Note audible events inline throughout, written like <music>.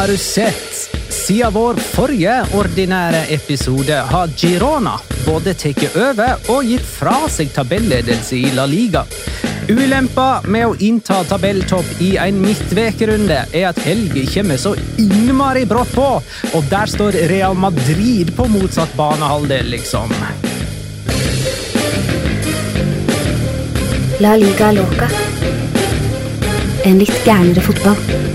Har sett? Siden vår forrige ordinære episode har Girona både tatt over og gitt fra seg tabelledelse i La Liga. Ulempa med å innta tabelltopp i en midtvekerunde er at helga kommer så innmari brått på, og der står Real Madrid på motsatt banehalvdel, liksom. La liga loca. En litt gærnere fotball.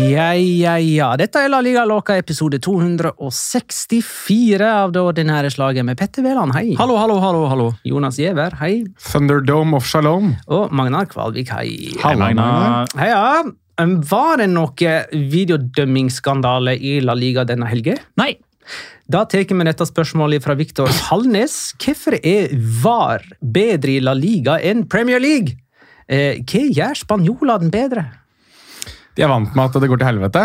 Ja, ja, ja. Dette er La Liga Låka, episode 264 av det ordinære slaget med Petter Veland, hei. Hallo, hallo, hallo. hallo. Jonas Giæver, hei. Thunderdome of Shalom. Og Magnar Kvalvik, hei. Hallo, Magnar. Heia. ja. Var det noe videodømmingsskandale i La Liga denne helga? Nei. Da tar vi dette spørsmålet fra Viktor Hallnes. Hvorfor er VAR bedre i La Liga enn Premier League? Eh, hva gjør spanjolene bedre? De er vant med at det går til helvete.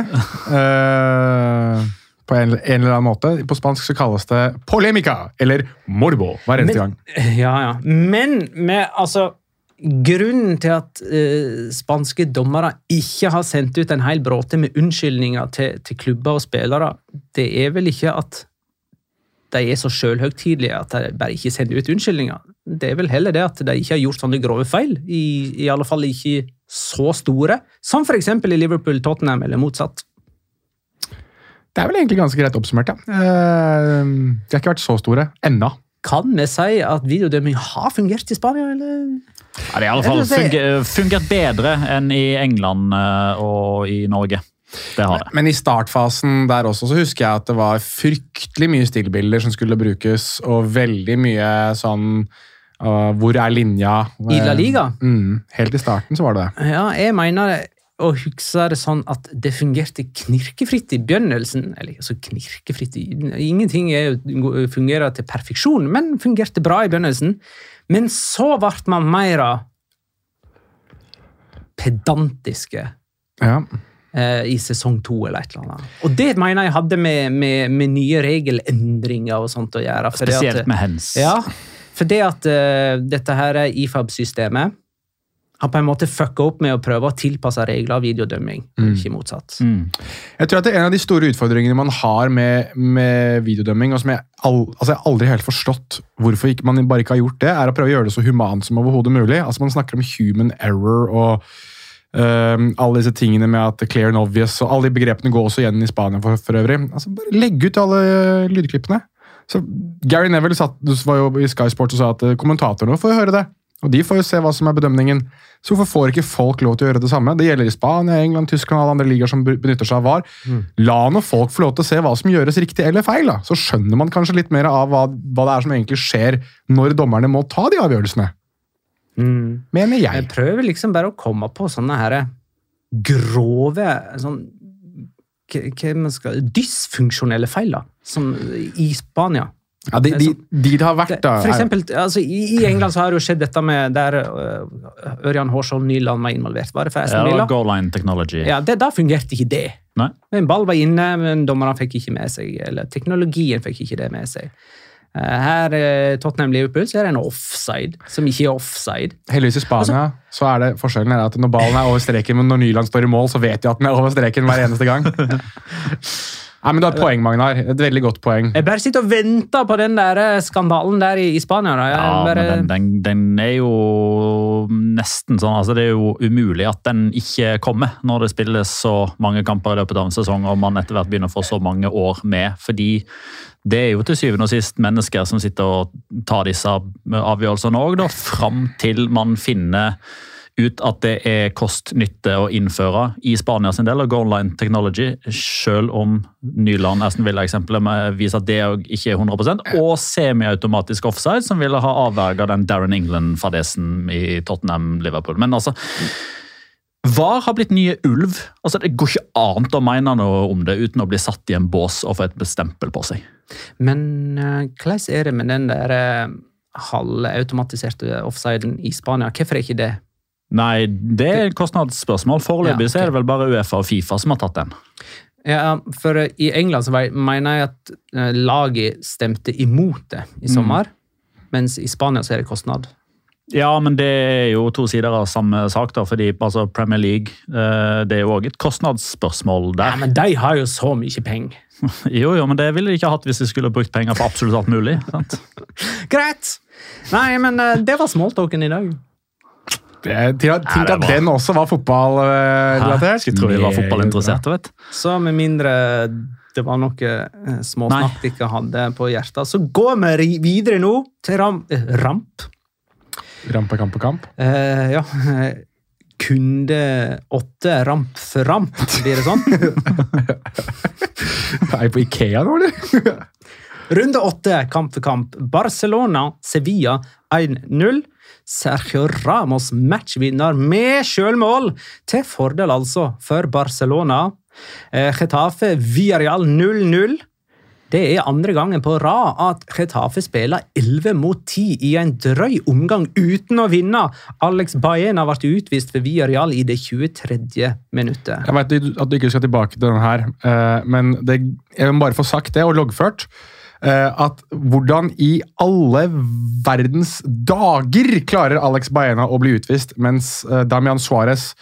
Uh, på en, en eller annen måte. På spansk så kalles det polemica, eller morbo, hver eneste gang. <laughs> Ja, ja. Men med, altså Grunnen til at uh, spanske dommere ikke har sendt ut en hel bråte med unnskyldninger til, til klubber og spillere, det er vel ikke at de er så sjølhøytidelige at de bare ikke sender ut unnskyldninger. Det er vel heller det at de ikke har gjort sånne grove feil. I, i alle fall ikke så store, som f.eks. i Liverpool, Tottenham eller motsatt. Det er vel egentlig ganske greit oppsummert, ja. Eh, de har ikke vært så store ennå. Kan vi si at videodømming har fungert i Spania, eller? Ja, det har i alle fall funger, fungert bedre enn i England eh, og i Norge. Det har det. Men i startfasen der også så husker jeg at det var fryktelig mye stillbilder som skulle brukes, og veldig mye sånn uh, Hvor er linja? I La Liga? Mm, helt i starten så var det det. Ja, jeg mener å huske det sånn at det fungerte knirkefritt i begynnelsen. Eller altså knirkefritt i- Ingenting er, fungerer til perfeksjon, men fungerte bra i begynnelsen. Men så ble man mer pedantiske Ja. eh, i sesong to eller et eller annet. Og det mener jeg hadde med, med, med nye regelendringer og sånt å gjøre. Spesielt at- med hens. Ja, for det at uh, dette her IFAB-systemet har på en måte fucka opp med å prøve å tilpasse regler av videodømming, ikke motsatt. Mm. Jeg tror at det er En av de store utfordringene man har med, med videodømming, og som jeg, al altså jeg aldri helt forstått hvorfor ikke, man bare ikke har gjort det, er å prøve å gjøre det så humant som overhodet mulig. Altså Man snakker om human error og Um, alle disse tingene med at clear and obvious og alle de begrepene går også igjen i Spania for, for øvrig. Altså, bare legg ut alle lydklippene. Så Gary Neville satt, var jo i Sky Sport og sa at eh, kommentatorene får høre det. Og de får jo se hva som er bedømningen. Så hvorfor får ikke folk lov til å gjøre det samme? Det gjelder i Spania, England, Tyskland og alle andre ligaer som benytter seg av VAR. La nå folk få lov til å se hva som gjøres riktig eller feil. da. Så skjønner man kanskje litt mer av hva, hva det er som egentlig skjer når dommerne må ta de avgjørelsene. Mener jeg. Jeg prøver liksom bare å komme på sånne her grove sånn, skal, Dysfunksjonelle feil, da. Som i Spania. Ja, de, de, de det har vært, da for er- eksempel, altså, i, I England så har det jo skjedd dette med der uh, Ørjan Horsholm Nyland var involvert. Var det for Aston Villa? Ja, goal line technology. Ja, det, Da fungerte ikke det. Nei. En ball var inne, men dommerne fikk ikke med seg Eller teknologien fikk ikke det med seg. Eh, Her eh, Tottenham-Liverpool så er det en offside som ikke er offside. Heldigvis i Spania så er det forskjellen er at når ballen er over streken, men når Nyland står i mål, så vet de at den er over streken hver eneste gang. <laughs> Nei, men Du har et poeng, Magnar. Et veldig godt poeng. Jeg bare sitter og venter på den der eh, skandalen der i, i Spania. Da. Jeg Ja, bare, men den, den, den er jo nesten sånn altså Det er jo umulig at den ikke kommer når det spilles så mange kamper i løpet av en sesong og man etter hvert begynner å få så mange år med. Fordi det er jo til syvende og sist mennesker som sitter og tar disse avgjørelsene òg, fram til man finner ut at det er kost-nytte å innføre i Spania sin del, og goal line technology, selv om Nyland Aston Villa-eksempelet viser at det ikke er 100% og semiautomatisk offside, som ville ha avverga den Darren England-fadesen i Tottenham-Liverpool. Men altså VAR har blitt nye ulv. Altså, Det går ikke annet å mene noe om det uten å bli satt i en bås og få et bestempel på seg. Men eh, hvordan er det med den der eh, halvautomatiserte offsiden i Spania? Hvorfor er ikke det? Nei, det er et kostnadsspørsmål. Foreløpig Ja, okay. er det vel bare Uefa og Fifa som har tatt den. Ja, for eh, I England så mener jeg at eh, laget stemte imot det i sommer. Mens i Spania så er det kostnad. Ja, men det er jo to sider av samme sak, da, fordi altså, Premier League eh, det er jo òg et kostnadsspørsmål der. Ja. Men de har jo så mye penger. <laughs> Jo, jo, men det ville de ikke hatt hvis de skulle brukt penger på absolutt alt mulig. sant? <laughs> Greit! Nei, men det var smalltalken i dag. Jeg Tenk at den også var fotballrelatert. Skulle tro vi var fotballinteresserte, vet. Så med mindre det var noe eh, småsnakk ikke hadde på hjertet, så går vi videre nå til ram, eh, ramp. Rampe, kamp og kamp. Eh, ja. eh, <laughs> Kunde åtte ramp for ramp, blir det sånn? <laughs> Er jeg på Ikea nå, eller? Runde åtte, kamp for kamp. Barcelona, Sevilla 1-0. Sergio Ramos matchvinner med sjølmål, til fordel altså for Barcelona. Eh, Getafe Villarreal 0-0. Det er andre gangen på rad at Getafe spiller 11 mot 10 i en drøy omgang uten å vinne. Alex Baena ble utvist for Villarreal i det 23. minuttet. Jeg vet at du ikke skal tilbake til den her, eh, men det, jeg må bare få sagt det, og loggført, at hvordan i alle verdens dager klarer Alex Baena å bli utvist, mens eh, Damian Suárez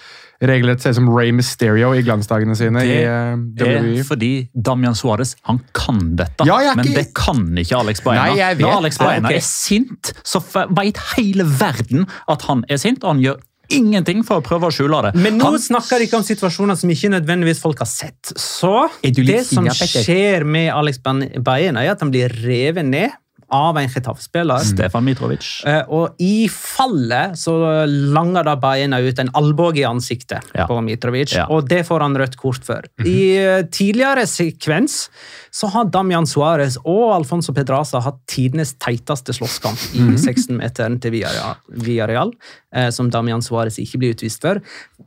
regelrett ser ut som Ray Mysterio i glansdagene sine i WWE. Det er fordi Damian Suárez han kan dette, Ja, er men det kan ikke Alex Baena. Nei. Når Alex Baena ah, okay. er sint, så veit hele verden at han er sint, og han gjør ingenting for å prøve å skjule det. Men nå han, snakker de ikke om situasjoner som ikke nødvendigvis folk har sett. Så det som skjer med Alex Baena, er at han blir revet ned av en Getafe-spiller. Stefan Mitrovic. Eh, Og i fallet så langer da Baena ut en albue i ansiktet Ja. på Mitrovic, Ja. og det får han rødt kort for. I eh, tidligere sekvens så har Damian Suárez og Alfonso Pedraza hatt tidenes teiteste slåsskamp i 16-meteren til Villarreal, Villarreal eh, som Damian Suárez ikke blir utvist for.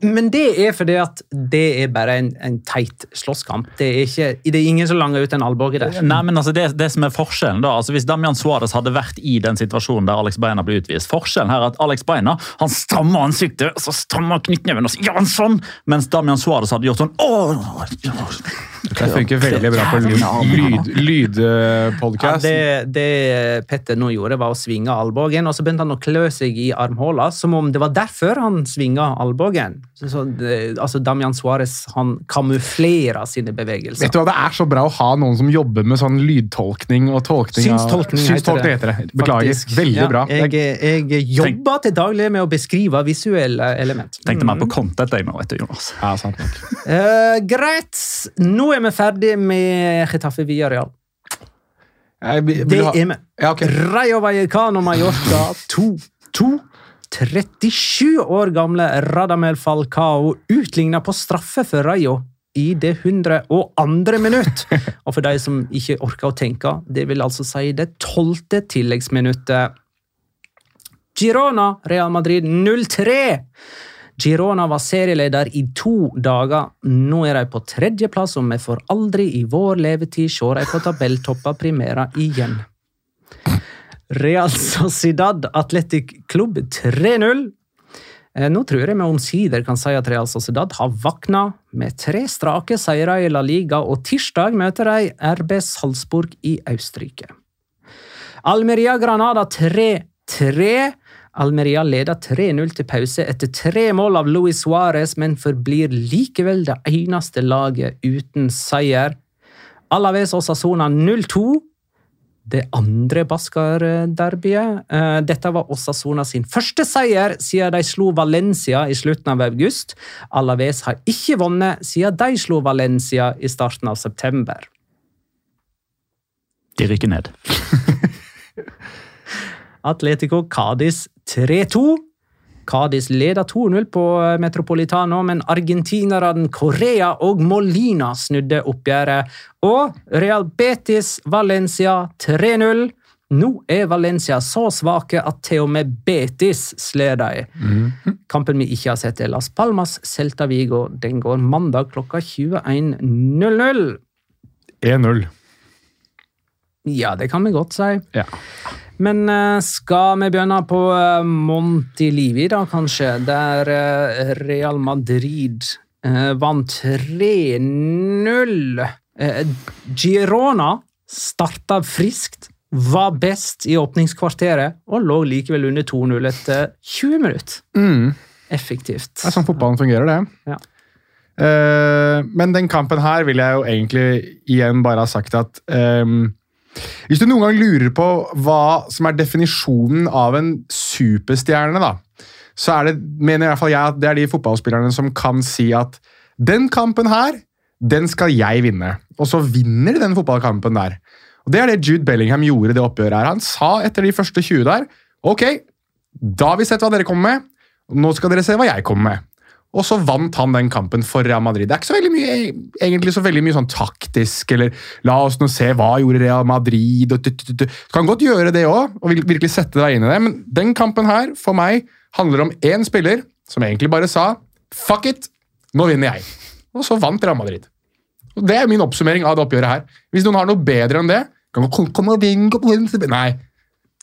Men det er fordi at det er bare en, en teit slåsskamp. Det det er ingen som langer ut en albue der. Nei, men altså det, det som er forskjellen da, altså Hvis Damian Suárez hadde vært i den situasjonen der Alex Beina ble utvist Forskjellen her er at Alex Beina han strammer ansiktet, så strammer knyttneven og så gjør han sånn! Mens Damian Suárez hadde gjort sånn Åh! Det funker veldig bra på lydpodkast. Lyd, Ja, lydpodcast. det, det Petter nå gjorde, var å svinge albuen, og så begynte han å klø seg i armhula, som om det var derfor han svinga albuen. Så, så, det, altså Damian Suárez han kamuflerer sine bevegelser. Vet du hva, Det er så bra å ha noen som jobber med sånn lydtolkning og tolkning. av- Synstolkning Synstolkning heter det. Beklager. Faktisk. Veldig Ja, bra. Jeg, jeg jobber til daglig med å beskrive visuelle element. Tenkte mer på content jeg nå, vet du, Jonas. Ja, sant nok. Uh, greit, nå er vi ferdig med Getafe vil- vil Det er vi. Ja, okay. Rayo Vallecano Mallorca 2-2. 37 år gamle Radamel Falcao utligna på straffe for Rayo i det 102. minutt. <laughs> Og for de som ikke orker å tenke, det vil altså si det tolvte tilleggsminuttet. Girona Real Madrid 0-3. Girona var serieleder i to dager. Nå er de på tredjeplass, og vi får aldri i vår levetid se dem på tabelltoppa Primera igjen. Real Sociedad Athletic Club 3-0. Eh, Nå tror jeg vi omsider kan si at Real Sociedad har våkna med tre strake seire i La Liga, og tirsdag møter de RB Salzburg i Østerrike. Almeria Granada 3-3. Almeria leder 3-0 til pause etter tre mål av Luis Suárez, men forblir likevel det eneste laget uten seier. Alaves Osasona 0-2. Det andre Baskar-derbyet. Eh, Dette var Osasona sin første seier siden de slo Valencia i slutten av august. Alaves har ikke vunnet siden de slo Valencia i starten av september. De rykker ned. <laughs> Atletico Cádiz 3-2. Cádiz leder 2-0 på eh, Metropolitano, men argentinerne Korea og Molina snudde oppgjøret. Og Real Betis Valencia 3-0. Nå er Valencia så svake at til og med Betis slår dem. Kampen vi ikke har sett, er Las Palmas Celta Vigo. Den går mandag klokka 21.00. 1-0. Ja, det kan vi godt si. Ja. Men eh, skal vi begynne på uh, Montilivi, da, kanskje? Der eh, Real Madrid eh, vant 3-0. Eh, Girona starta friskt, var best i åpningskvarteret og lå likevel under 2-0 etter 20 minutter. Mm. Effektivt. Det er sånn fotballen fungerer, det. Ja. Eh, men den kampen her vil jeg jo egentlig igjen bare ha sagt at ehm, Hvis du noen gang lurer på hva som er definisjonen av en superstjerne, da, så er det, mener i hvert fall jeg at det er de fotballspillerne som kan si at den kampen her, den skal jeg vinne. Og så vinner de den fotballkampen der. Og Det er det Jude Bellingham gjorde det oppgjøret. her. Han sa etter de første 20 der Ok, da har vi sett hva dere kommer med. Nå skal dere se hva jeg kommer med. Og så vant han den kampen for Real Madrid. Det er ikke så veldig mye, egentlig så veldig mye sånn taktisk, eller la oss nå se hva gjorde Real Madrid og du, du. Du kan godt gjøre det òg, og virkelig sette deg inn i det, men den kampen her, for meg, handler om én spiller som egentlig bare sa fuck it, nå vinner jeg. Og så vant Real Madrid. Og Det er min oppsummering av det oppgjøret her. Hvis noen har noe bedre enn det, kan kom, kom kom og vinn. Nei.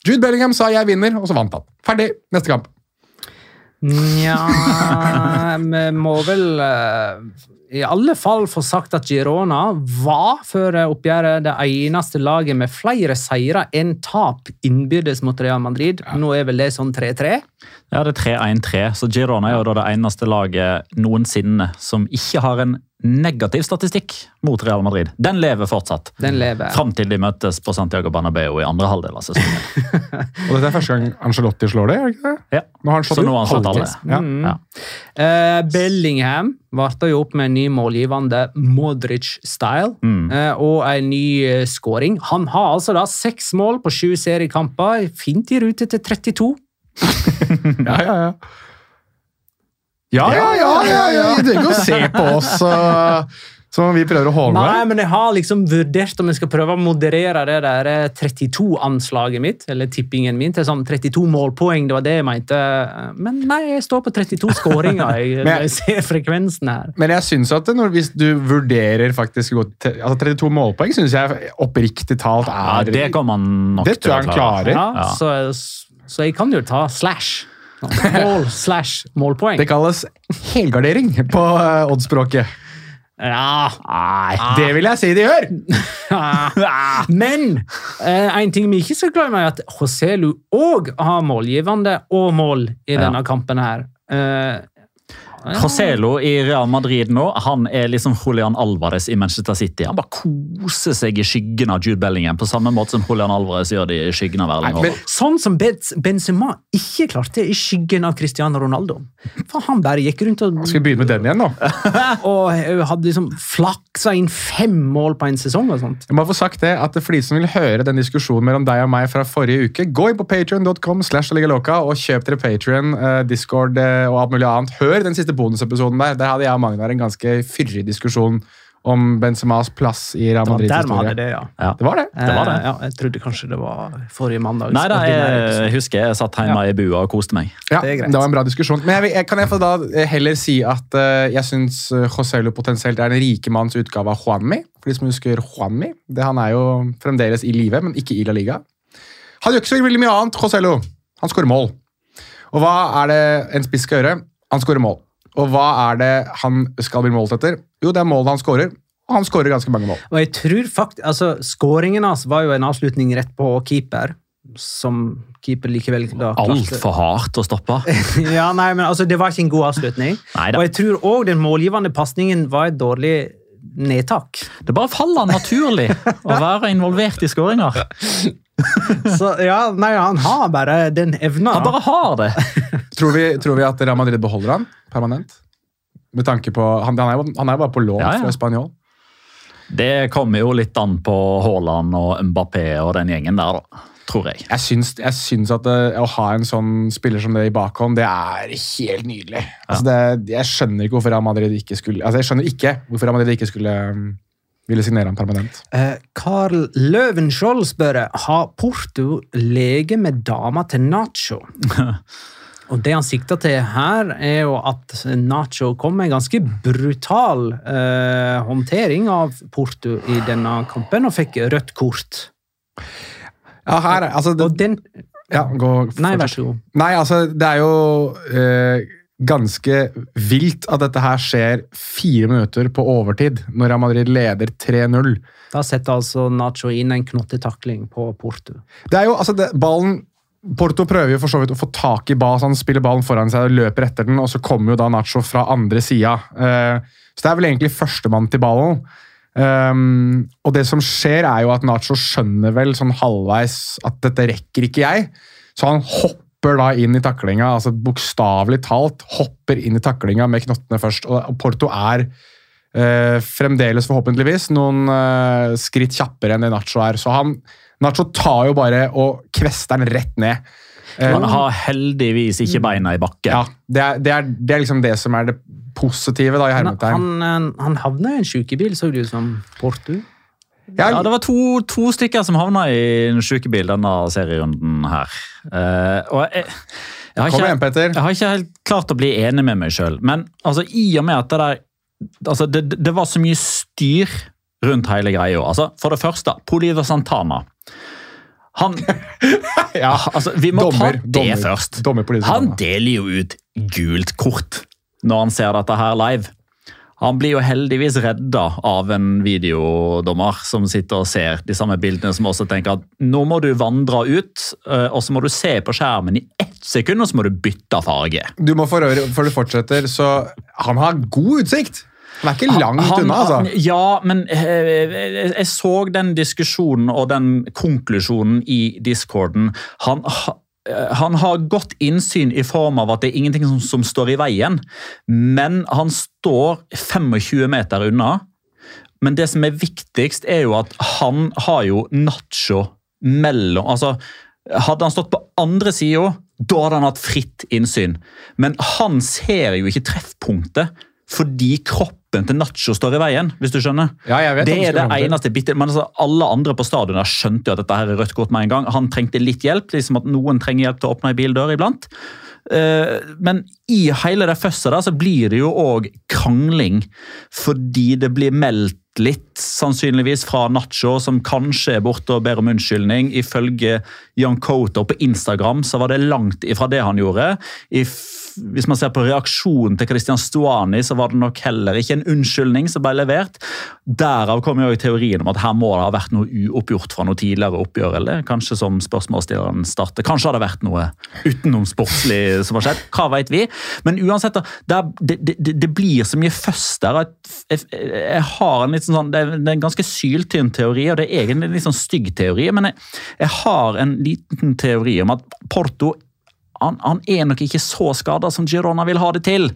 Jude Bellingham sa jeg vinner, og så vant han. Ferdig. Neste kamp. Nja Vi må vel eh, i alle fall få sagt at Girona var før oppgjøret det eneste laget med flere seire enn tap innbyrdes mot Real Madrid. Nå er vel det sånn 3-3? Ja, det er 3-1-3, så Girona er jo da det eneste laget noensinne som ikke har en negativ statistikk mot Real Madrid. Den lever fortsatt. Den lever. Fram til de møtes på Santiago Bernabeu i andre halvdel av sesongen. <laughs> Og dette er første gang Angelotti slår det? er det ikke det? Ja. Nå har han slått Så nå har han slått alle. Ja. Ja. Uh, Bellingham varta jo opp med en ny målgivende Modric-style Mm. uh, og en ny uh, scoring. Han har altså da seks mål på sju seriekamper, fint i rute til 32. <laughs> Ja, ja, ja. Ja, ja, ja! ja, ja. Du trenger ikke å se på oss uh, som om vi prøver å håne Nei, men jeg har liksom vurdert om jeg skal prøve å moderere det der 32-anslaget mitt, eller tippingen min, til sånn 32 målpoeng. Det var det jeg mente. Men nei, jeg står på 32 skåringer <laughs> jeg, jeg- ser frekvensen her. Men jeg synes at når, hvis du vurderer faktisk å gå til, altså 32 målpoeng, syns jeg oppriktig talt er Ja, det kommer man nok Det tror jeg han klarer. Ja, Ja. Så, så jeg kan jo ta slash. Mål <laughs> slash målpoeng. Det kalles helgardering på uh, oddsspråket. Ja, Nei. Det vil jeg si de gjør! <laughs> <laughs> Men eh, en ting vi ikke skal glemme, er at Joselu òg har målgivende og mål i Ja. denne kampen her. Joselo i Real Madrid nå, han er liksom Julian Alvarez i Manchester City. Han bare koser seg i skyggen av Jude Bellingham, på samme måte som Julian Alvarez gjør det i skyggen av Erling Haaland. Sånn som Benzema ikke klarte i skyggen av Cristiano Ronaldo. For han bare gikk rundt og, Skal vi begynne med den igjen, nå? <laughs> og hadde liksom flaksa inn fem mål på en sesong og sånt. Jeg må få sagt det, at For de som vil høre den diskusjonen mellom deg og meg fra forrige uke, gå inn på patreon.com og kjøp dere Patreon, eh, Discord eh, og alt mulig annet. Hør den siste bonusepisoden der. Der hadde jeg og Magnar en ganske fyrig diskusjon om Benzemas plass i Real Det var der vi hadde det, ja. Ja. Det var det. Det var det. Eh, Ja, jeg trodde kanskje det var forrige mandag. Nei da, jeg husker jeg satt hjemme i bua og koste meg. Ja, Det er det, var en bra diskusjon. Men jeg, jeg, kan jeg få da eh, heller si at uh, jeg syns Joselo potensielt er den rike manns utgave av Juanmi. For de som husker Juanmi. Det, han er jo fremdeles i live, men ikke i La Liga. Han gjør ikke så veldig mye annet, Joselo. Han skårer mål. Og hva er det en spiss skal gjøre? Han skårer mål. Og hva er det han skal bli målt etter? Jo, det er målene han skårer. Og han skårer ganske mange mål. Og jeg tror faktisk, altså Skåringen hans var jo en avslutning rett på keeper, som keeper likevel da. Altfor hardt å stoppe. <laughs> Ja, nei, men altså, Det var ikke en god avslutning. Neida. Og jeg tror òg den målgivende pasningen var et dårlig nedtak. Det bare faller naturlig å være involvert i skåringer. <laughs> <laughs> Så ja, nei, han har bare den evna. Han bare har det. <laughs> Tror vi, tror vi at Real Madrid beholder han permanent? Med tanke på, Han, han er jo han er bare på lån Ja, ja. fra Spanjol. Det kommer jo litt an på Haaland og Mbappé og den gjengen der, da. Tror jeg. Jeg syns, jeg syns at det, å ha en sånn spiller som det i bakhånd, det er helt nydelig. Altså det, jeg skjønner ikke hvorfor Real Madrid ikke skulle altså jeg skjønner ikke hvorfor Real Madrid ikke skulle um, ville signere ham permanent. Eh, Carl Løvenskiold spør har Porto lege med dama til Nacho. <laughs> Og Det han sikter til her, er jo at Nacho kom med en ganske brutal eh, håndtering av Porto i denne kampen, og fikk rødt kort. Ja, her, altså, det, den ja, gå, Nei, vær så god. Nei, altså, det er jo eh, ganske vilt at dette her skjer fire minutter på overtid, når Real Madrid leder 3-0. Da setter altså Nacho inn en knottetakling på Porto. Det er jo, altså, det, ballen Porto prøver jo for så vidt å få tak i ball, så han spiller ballen foran seg og løper etter den, og så kommer jo da Nacho fra andre sida. Eh, så det er vel egentlig førstemann til ballen. Um, og det som skjer, er jo at Nacho skjønner vel sånn halvveis at dette rekker ikke jeg, så han hopper da inn i taklinga, altså bokstavelig talt hopper inn i taklinga med knottene først. Og, Porto er eh, fremdeles, forhåpentligvis, noen eh, skritt kjappere enn det Nacho er. Så han, Nacho tar jo bare og kvester den rett ned. Eh, Han har heldigvis ikke beina i bakken. ja, det er, det, er, det er liksom det som er det positive, da, i Han, hermetegn. han, han havna i en sykebil, så det ut som Porto. Ja, Ja, Det var to, to stykker som havna i en sykebil denne serierunden her. Uh, og jeg, jeg, har ikke, igjen, jeg har ikke helt klart å bli enig med meg sjøl, men altså, i og med at det der altså, det, det var så mye styr rundt hele greia. Altså, for det første, Polido Santana. Han <laughs> ja, altså, Vi må Dommer, ta det dommer, først. dommer Han deler jo ut gult kort når han ser dette her live. Han blir jo heldigvis redda av en videodommer som sitter og ser de samme bildene, som også tenker at nå må du vandre ut, eh, og så må du se på skjermen i ett sekund, og så må du bytte farge. Du må for øvrig, før du fortsetter, så han har god utsikt. Han er ikke langt Han- unna, altså. Ja, men eh, jeg, jeg så den diskusjonen og den konklusjonen i discorden. Han, ha- eh, han har godt innsyn i form av at det er ingenting som, som står i veien, men han står 25 meter unna. Men det som er viktigst, er jo at han har jo Nacho mellom altså, Hadde han stått på andre sida, da hadde han hatt fritt innsyn. Men han ser jo ikke treffpunktet fordi kroppen til Nacho står i veien. hvis du skjønner. Ja, det er det eneste bitte, men altså, Alle andre på stadion skjønte jo at dette her er rødt kort med en gang. Han trengte litt hjelp, liksom at noen trenger hjelp til å åpne ei bildør iblant. Eh, men i hele det føsset der så blir det jo òg krangling fordi det blir meldt litt, sannsynligvis, fra Nacho, som kanskje er borte og ber om unnskyldning. Ifølge Jan Coto på Instagram så var det langt ifra det han gjorde. I hvis man ser på reaksjonen til Christian Stuani, så var det nok heller ikke en unnskyldning som ble levert. Derav kom jo teorien om at her må det ha vært noe uoppgjort fra noe tidligere oppgjør. eller Kanskje som spørsmålsstilleren starter. Kanskje har det vært noe utenomsportslig som har skjedd. Hva vet vi? Men uansett, det, det, det, det blir så mye føss der. Jeg, jeg, har en litt sånn, det er en ganske syltynn teori, og det er egentlig en litt sånn stygg teori. Men jeg, jeg har en liten teori om at Porto han, han, er nok ikke så skada som Girona vil ha det til.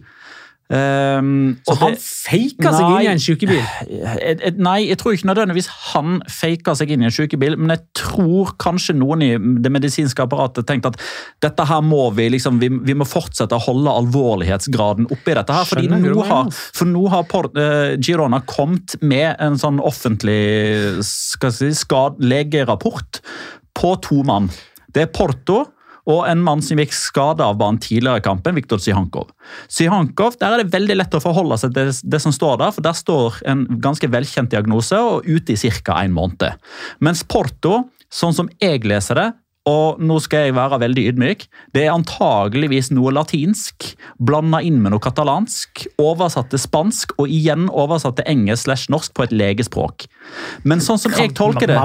Um, så han det, faka seg inn i en sykebil? <sighs> Nei, jeg tror ikke nødvendigvis han faker seg inn i en sykebil, men jeg tror kanskje noen i det medisinske apparatet tenkte at dette her må vi liksom, vi, vi må fortsette å holde alvorlighetsgraden oppe i dette her. fordi nå har, for nå har Port, uh, Girona kommet med en sånn offentlig skal si, skad, legerapport på to mann. Det er Porto og en mann som gikk skada av banen tidligere i kampen, Viktor Sihankov. Sihankov, Der er det veldig lett å forholde seg til det, som står der, for der står en ganske velkjent diagnose og ute i ca. en måned. Mens Porto, sånn som jeg leser det, og nå skal jeg være veldig ydmyk. Det er antageligvis noe latinsk blanda inn med noe katalansk, oversatt til spansk og igjen oversatt til engelsk slash norsk på et legespråk. Men sånn som jeg tolker det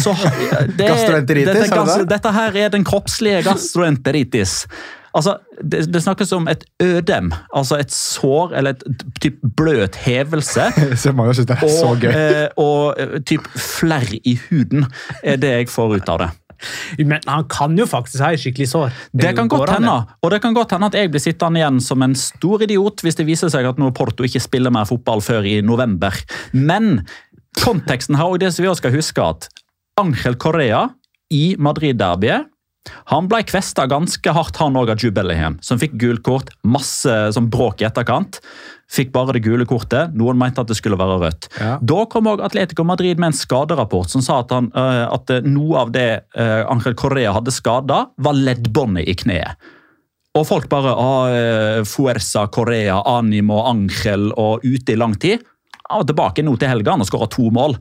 så, <laughs> det, dette, dette, dette her er den kroppslige gastroenteritis. Altså, det, det, snakkes om et ødem, altså et sår eller et typ bløt hevelse. <laughs> og, eh, og eh, typ flerr i huden er det jeg får ut av det. Men han kan jo faktisk ha et skikkelig sår. Det, det kan godt hende. Og det kan godt hende at jeg blir sittende igjen som en stor idiot hvis det viser seg at nå Porto ikke spiller mer fotball før i november. Men konteksten her, og det som vi også skal huske, at Angel Correa i Madrid-derbyet han ble kvesta ganske hardt, han òg, av Jude Bellingham, som fikk gult kort. Masse sånn bråk i etterkant. Fikk bare det gule kortet. Noen mente at det skulle være rødt. Ja. Da kom også Atletico Madrid med en skaderapport som sa at, han, uh, at noe av det uh, Angel Correa hadde skada, var leddbåndet i kneet. Og folk bare ah, Fuerza, Correa, Animo, Angel og ute i lang tid. var tilbake nå til helga og skåra to mål.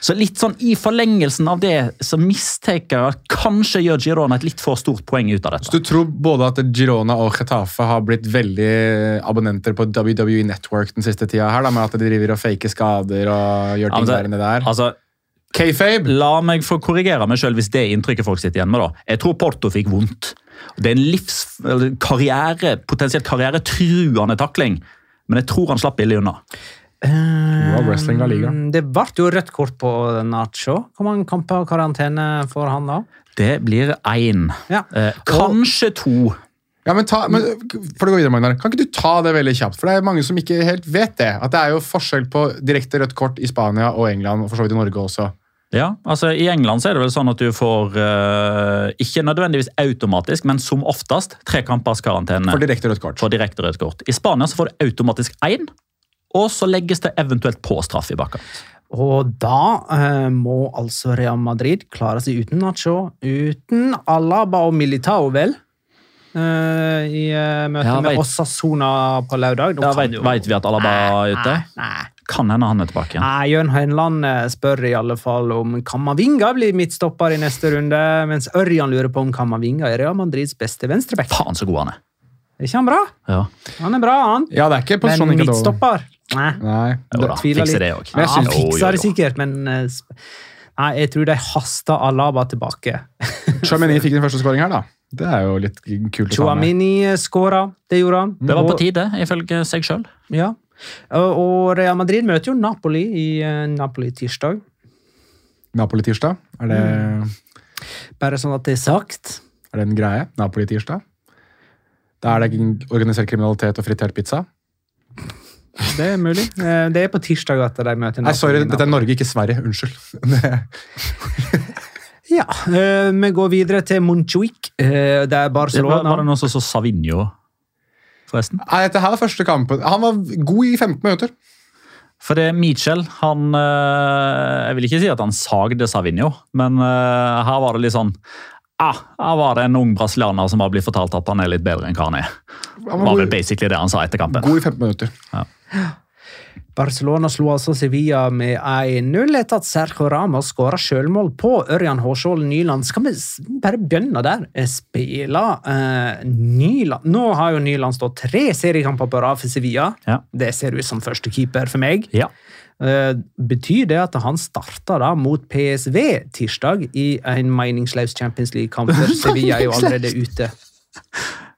Så litt sånn i forlengelsen av det så mistenker jeg kanskje gjør Girona et litt for stort poeng ut av dette. Så du tror både at Girona og Getafe har blitt veldig abonnenter på WWE Network den siste tida her, da, med at de driver og faker skader og gjør ting der inne der? Altså, K-Fabe. La meg få korrigere meg sjøl hvis det er inntrykket folk sitter igjen med. da. Jeg tror Porto fikk vondt. Det er en livs, karriere, potensielt karrieretruende takling, men jeg tror han slapp billig unna. World Wrestling La Liga. Ehm, det ble jo rødt kort på Nacho. Hvor mange kamper og karantene får han da? Det blir én. Ja. Eh, kanskje to. Ja, men, ta, men for å gå videre, Magnar, Kan ikke du ta det veldig kjapt? For det er mange som ikke helt vet det. At det er jo forskjell på direkte rødt kort i Spania og England, og for så vidt i Norge også. Ja, altså I England så er det vel sånn at du får uh, ikke nødvendigvis automatisk, men som oftest tre kampers karantene. For direkte rødt kort. For direkte rødt kort. I Spania så får du automatisk én, og så legges det eventuelt på straff i bakkant. Og da eh, må altså Real Madrid klare seg uten Nacho, uten Alaba og Militao, vel? Eh, I eh, møte ja, med Osasona på lørdag. Ja, vet vi at Alaba er ute? Nei, nei. Kan hende han er tilbake igjen. Nei, Jørn Henland eh, spør i alle fall om Kamavinga blir midtstopper i neste runde, mens Ørjan lurer på om Kamavinga er Real Madrids beste venstreback. Faen så god han er. Er ikke han bra? Ja. Han er bra, han. Ja, det er ikke Men midtstopper Nei. Nei. Jo da, fikser det òg. Ja, han fikser det sikkert, men eh, Nei, jeg tror de hasta Alaba tilbake. <laughs> Chamini fikk den første skåringen her, da. Det er jo litt kult. Chouamini skåra, det gjorde han. Det var på tide, ifølge seg sjøl. Ja. Og Real Madrid møter jo Napoli i eh, Napoli tirsdag. Napoli-tirsdag? Er det mm. Bare sånn at det er sagt. Er det en greie? Napoli-tirsdag? Da er det organisert kriminalitet og fritert pizza? Det er mulig. Eh, det er på tirsdag at de møter Nei, sorry, dette er Norge, ikke Sverige. Unnskyld. <laughs> <laughs> ja, eh, vi går videre til Montjuic. Eh, det er Barcelona. Var det noen som så Savinho, forresten? Nei, dette her var første kampen. Han var god i 15 minutter. For det er Michel han Jeg vil ikke si at han sagde Savinho, men her var det litt sånn ah, Her var det en ung brasilianer som har blitt fortalt at han er litt bedre enn hva han er. Det var vel basically det han sa etter kampen. God i 15 minutter. Ja. Barcelona slo altså Sevilla med 1-0 etter at Sergio Ramos skåra sjølmål på Ørjan Hårskjold Nyland. Skal vi bare begynne der? Eh, Spille eh, Nyland Nå har jo Nyland stått tre seriekamper på rad for Sevilla. Ja. Det ser ut som førstekeeper for meg. Ja. Eh, betyr det at han starta da mot PSV tirsdag i en meningsløs Champions League-kamp? For <laughs> Sevilla er jo allerede ute.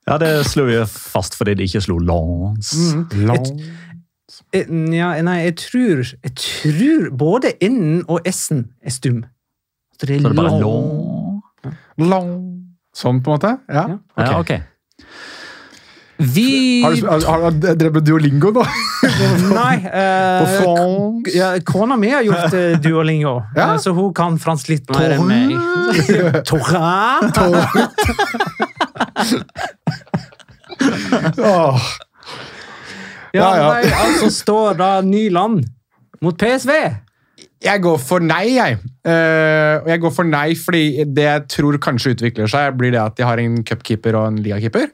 Ja, det slo vi fast fordi de ikke slo Lons. Eh, Ja, nei, jeg tror, jeg tror både N-en og S-en er stum. Så det er, Så det er bare long. Lons. Sånn, på en måte? Ja. Ja. Ja, ok. Vi Har du har, har du drevet med duolingo nå? <laughs> Nei, På eh, ja, kona mi har gjort eh, duolingo, <laughs> Ja. eh, så hun kan fransk litt mer enn meg. Torrin. <laughs> Åh. Ja, Ja, ja. Nei, altså står da Nyland mot PSV. Jeg går for nei, jeg. Og jeg går for nei fordi det jeg tror kanskje utvikler seg, blir det at de har en cupkeeper og en ligakeeper.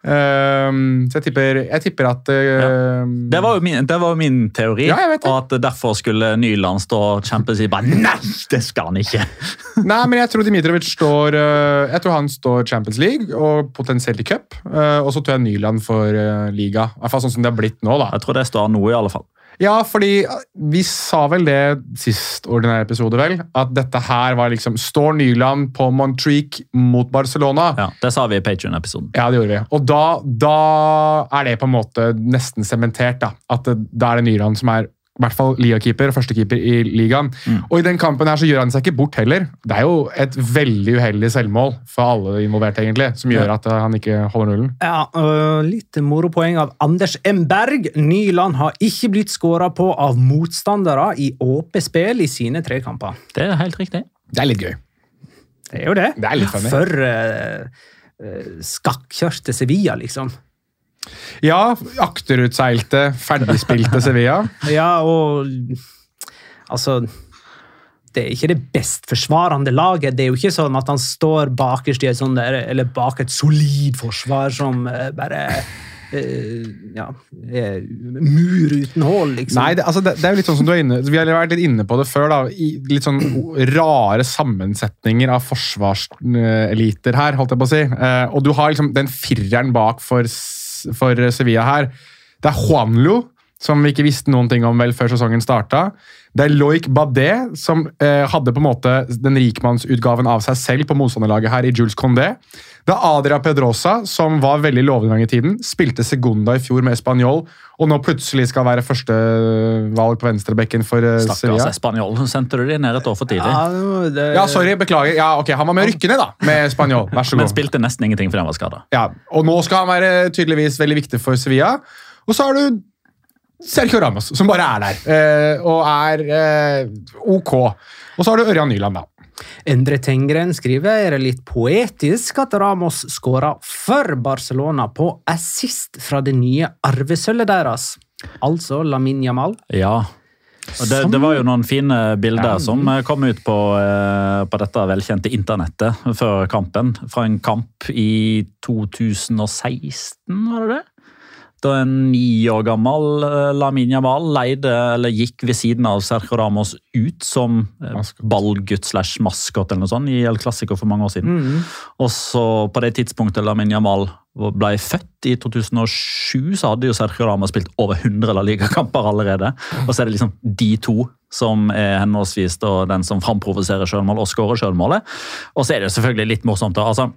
Eh, så jeg tipper, jeg tipper at eh, Det var min, det var jo min teori. Ja. Og at derfor skulle Nyland stå og kjempe og si bare nei, det skal han ikke. <laughs> Nei, men jeg tror Dimitrovic står uh, Jeg tror han står Champions League og potensielt i cup. Uh, og så tror jeg Nyland for liga. I hvert fall sånn som det har blitt nå. da. Jeg tror det står noe, i alle fall. Ja, fordi vi sa vel det sist ordinære episode, vel? At dette her var liksom Står Nyland på Montreak mot Barcelona? Ja, Det sa vi i Patrion-episoden. Ja, det gjorde vi. Og da, da er det på en måte nesten sementert. Da At det, da er det Nyland som er i hvert fall ligakeeper og førstekeeper i ligaen. Og i den kampen her så gjør han seg ikke bort heller. Det er jo et veldig uheldig selvmål for alle involverte, egentlig, som gjør at uh, han ikke holder nullen. Ja, og Litt moropoeng av Anders M. Berg. Nyland har ikke blitt skåra på av motstandere i åpent spill i sine tre kamper. Det er helt riktig. Det er litt gøy. Det er jo det. Det er litt funny. For uh, skakkjørte Sevilla, liksom. Ja, akterutseilte, ferdigspilte Sevilla. <laughs> Ja, og Altså Det er ikke det best forsvarende laget. Det er jo ikke sånn at han står bakerst i et sånt der, eller bak et solid forsvar som eh, bare Uh, ja, mur uten hull, liksom. Nei, det, altså det, det er jo litt sånn som du er inne Vi har vært litt inne på det før. da, i Litt sånn rare sammensetninger av forsvarseliter her, holdt jeg på å si. Uh, og du har liksom den fireren bak for, for Sevilla her. Det er Juanlo, som vi ikke visste noen ting om vel før sesongen starta. Det er Loic Badet, som eh, hadde på en måte den rikmannsutgaven av seg selv på motstanderlaget her i Jules Condé. Det er Adria Pedrosa, som var veldig lovende i tiden. Spilte Segunda i fjor med Español, og nå plutselig skal være førstevalg på venstrebekken for eh, Stakkars Sevilla. Espanjol. Så sendte du de ned et år for tidlig. Ja, det Ja, sorry, beklager. Ja, ok, Han var med å rykke ned, da, med Español. Vær så Men spilte nesten ingenting fordi han var skada. Ja, og nå skal han være tydeligvis veldig viktig for Sevilla. Og så har du Sergio Ramos, som bare er der, eh, og er eh, ok. Og så har du Ørjan Nyland, da. Endre Tengren skriver er det litt poetisk at Ramos skåra for Barcelona på assist fra det nye arvesølvet deres. Altså Lamin Jamal. Ja. Det, det var jo noen fine bilder som eh, kom ut på, på dette velkjente internettet før kampen. Fra en kamp i 2016, var det det? Da en ni år gammel eh, Lamin Jamal leide, eller gikk ved siden av Sergio Ramos ut som eh, ballgutt slash maskot eller noe sånt i El Clásico for mange år siden. Og så på det tidspunktet Lamin Jamal ble født i 2007, så hadde jo Sergio Ramos spilt over 100 La Liga-kamper allerede. Og så er det liksom de to som er henholdsvis den som framprovoserer sjølmål og skårer sjølmålet. Og så er det jo selvfølgelig litt morsomt. da, altså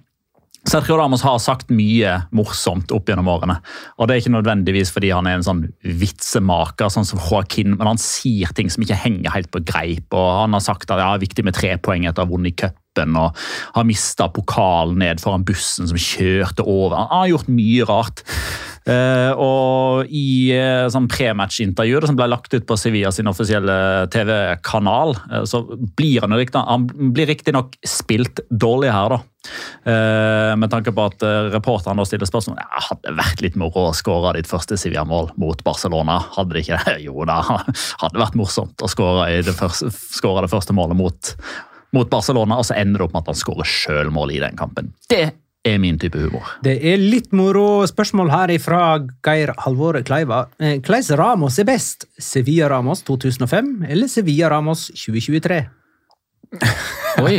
Sergio Ramos har sagt mye morsomt opp gjennom årene. Og det er ikke nødvendigvis fordi han er en sånn vitsemaker, sånn som Joaquin, men han sier ting som ikke henger helt på greip. og Han har sagt at det er viktig med tre poeng etter å ha vunnet cupen, og har mista pokalen ned foran bussen som kjørte over. Han har gjort mye rart. Eh, og i uh, sånn prematch-intervjuet som ble lagt ut på Sevilla sin offisielle TV-kanal, eh, så blir han jo riktig, han riktignok spilt dårlig her, da. Eh, med tanke på at reporteren stiller spørsmål ja, hadde det vært litt moro å skåre ditt første Sevilla-mål mot Barcelona. Hadde det ikke det? <laughs> Jo da, hadde vært morsomt å skåre det det første målet mot, mot Barcelona, og så ender det opp med at han skårer sjølmål i den kampen. Det er min type humor. Det er litt moro spørsmål her fra Geir Halvore Kleiva. Eh, Hvordan Ramos er best? Sevilla Ramos 2005 eller Sevilla Ramos 2023? <laughs> Oi,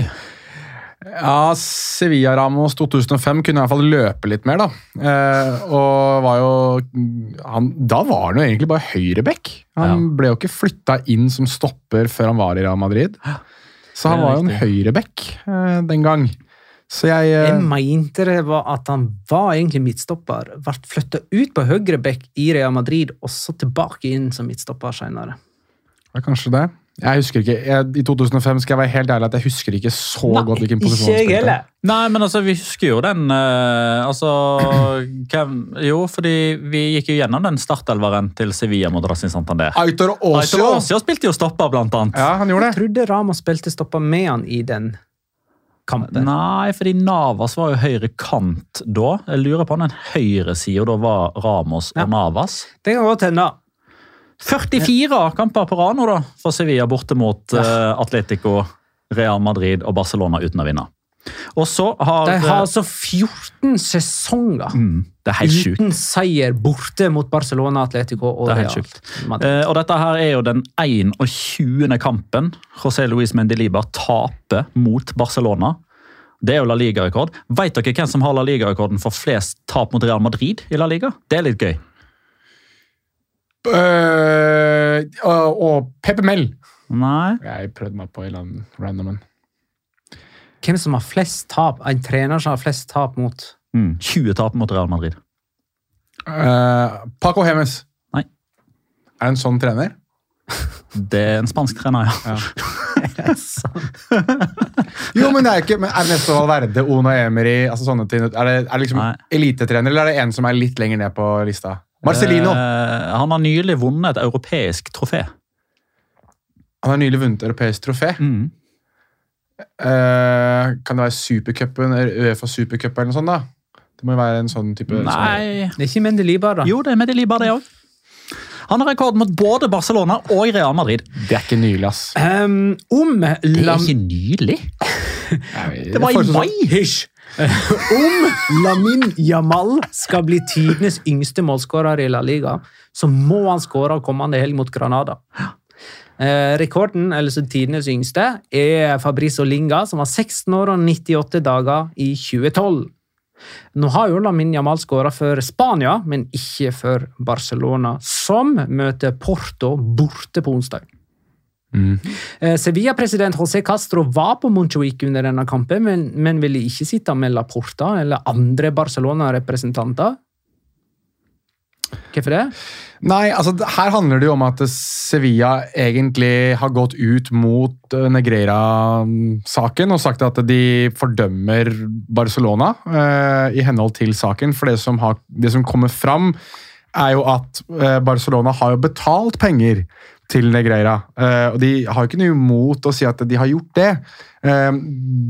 Ja, Sevilla Ramos 2005 kunne i hvert fall løpe litt mer, da. Eh, og var jo han, Da var han jo egentlig bare høyreback. Han Ja. ble jo ikke flytta inn som stopper før han var i Real Madrid. Så han var jo en høyreback eh, den gang. Så jeg eh, Jeg mente det var at han var egentlig midtstopper. Ble flytta ut på høyre bekk i Real Madrid, og så tilbake inn som midtstopper senere. ja, Kanskje det. Jeg husker ikke, jeg, I 2005 skal jeg være helt ærlig at jeg husker ikke så godt hvilken posisjon han spilte. Nei, men altså, vi husker jo den uh, Altså <clears throat> hvem, Jo, fordi vi gikk jo gjennom den startelveren til Sevilla mot Racing Santander. Aitor Aitor Osio! Osio spilte jo stopper, blant annet. Ja, han gjorde det. Jeg det. trodde Rama spilte stopper med han i den kampen. Nei, fordi Navas var jo høyre kant da. Jeg lurer på om den høyre sida da var Ramos og Navas. Det kan godt hende. 44 kamper på rad nå da, for Sevilla borte mot uh, Atletico, Real Madrid og Barcelona uten å vinne. Og så har, De har altså 14 sesonger mm, Det er helt sjukt. uten seier borte mot Barcelona, Atletico og Det er helt Real sjukt. Eh, og dette her er jo den 21. kampen José Luis Mendelibar taper mot Barcelona. Det er jo La Liga-rekord. Vet dere hvem som har La Liga-rekorden for flest tap mot Real Madrid i La Liga? Det er litt gøy. Uh, og, og Pepe Mel. Nei. Jeg prøvde meg på en eller annen random en. Hvem som har flest tap? En trener som har flest tap mot Mm, 20 tap mot Real Madrid. Uh, Paco Hemes. Nei. Er det en sånn trener? <laughs> Det er en spansk trener, ja. <laughs> Jo, men det er ikke men Ernesto Valverde, Ono Emery altså sånne ting. Er det, er det liksom Nei. elitetrener, eller er det en som er litt lenger ned på lista? Marcelino. Uh, han har nylig vunnet et europeisk trofé. Han har nylig vunnet et europeisk trofé. Mm. Eh, kan det være Supercupen, eller Uefa Supercup eller noe sånt? da? Det må jo være en sånn type Nei Det er ikke Mendelibar, da. Jo, det er Medelibar, det òg. Han har rekord mot både Barcelona og Real Madrid. Det er ikke nylig, ass. Um, om Det er ikke nylig. Det var i mai. Hysj! <laughs> Om Lamin Jamal skal bli tidenes yngste målskårer i La Liga, så må han skåre kommende helg mot Granada. Eh, rekorden, eller så tidenes yngste, er Fabrizo Linga, som var 16 år og 98 dager i 2012. Nå har jo Lamin Jamal skåra for Spania, men ikke for Barcelona, som møter Porto borte på onsdag. Eh, Sevilla-president José Castro var på Montjuic under denne kampen, men, men ville ikke sitte med Laporta eller andre Barcelona-representanter. Hvorfor det? Nei, altså her handler det jo om at Sevilla egentlig har gått ut mot eh, Negreira-saken og sagt at de fordømmer Barcelona eh, i henhold til saken. For det som, har, det som kommer fram, er jo at eh, Barcelona har jo betalt penger til Negreira. Eh, og de har jo ikke noe imot å si at de har gjort det. Eh,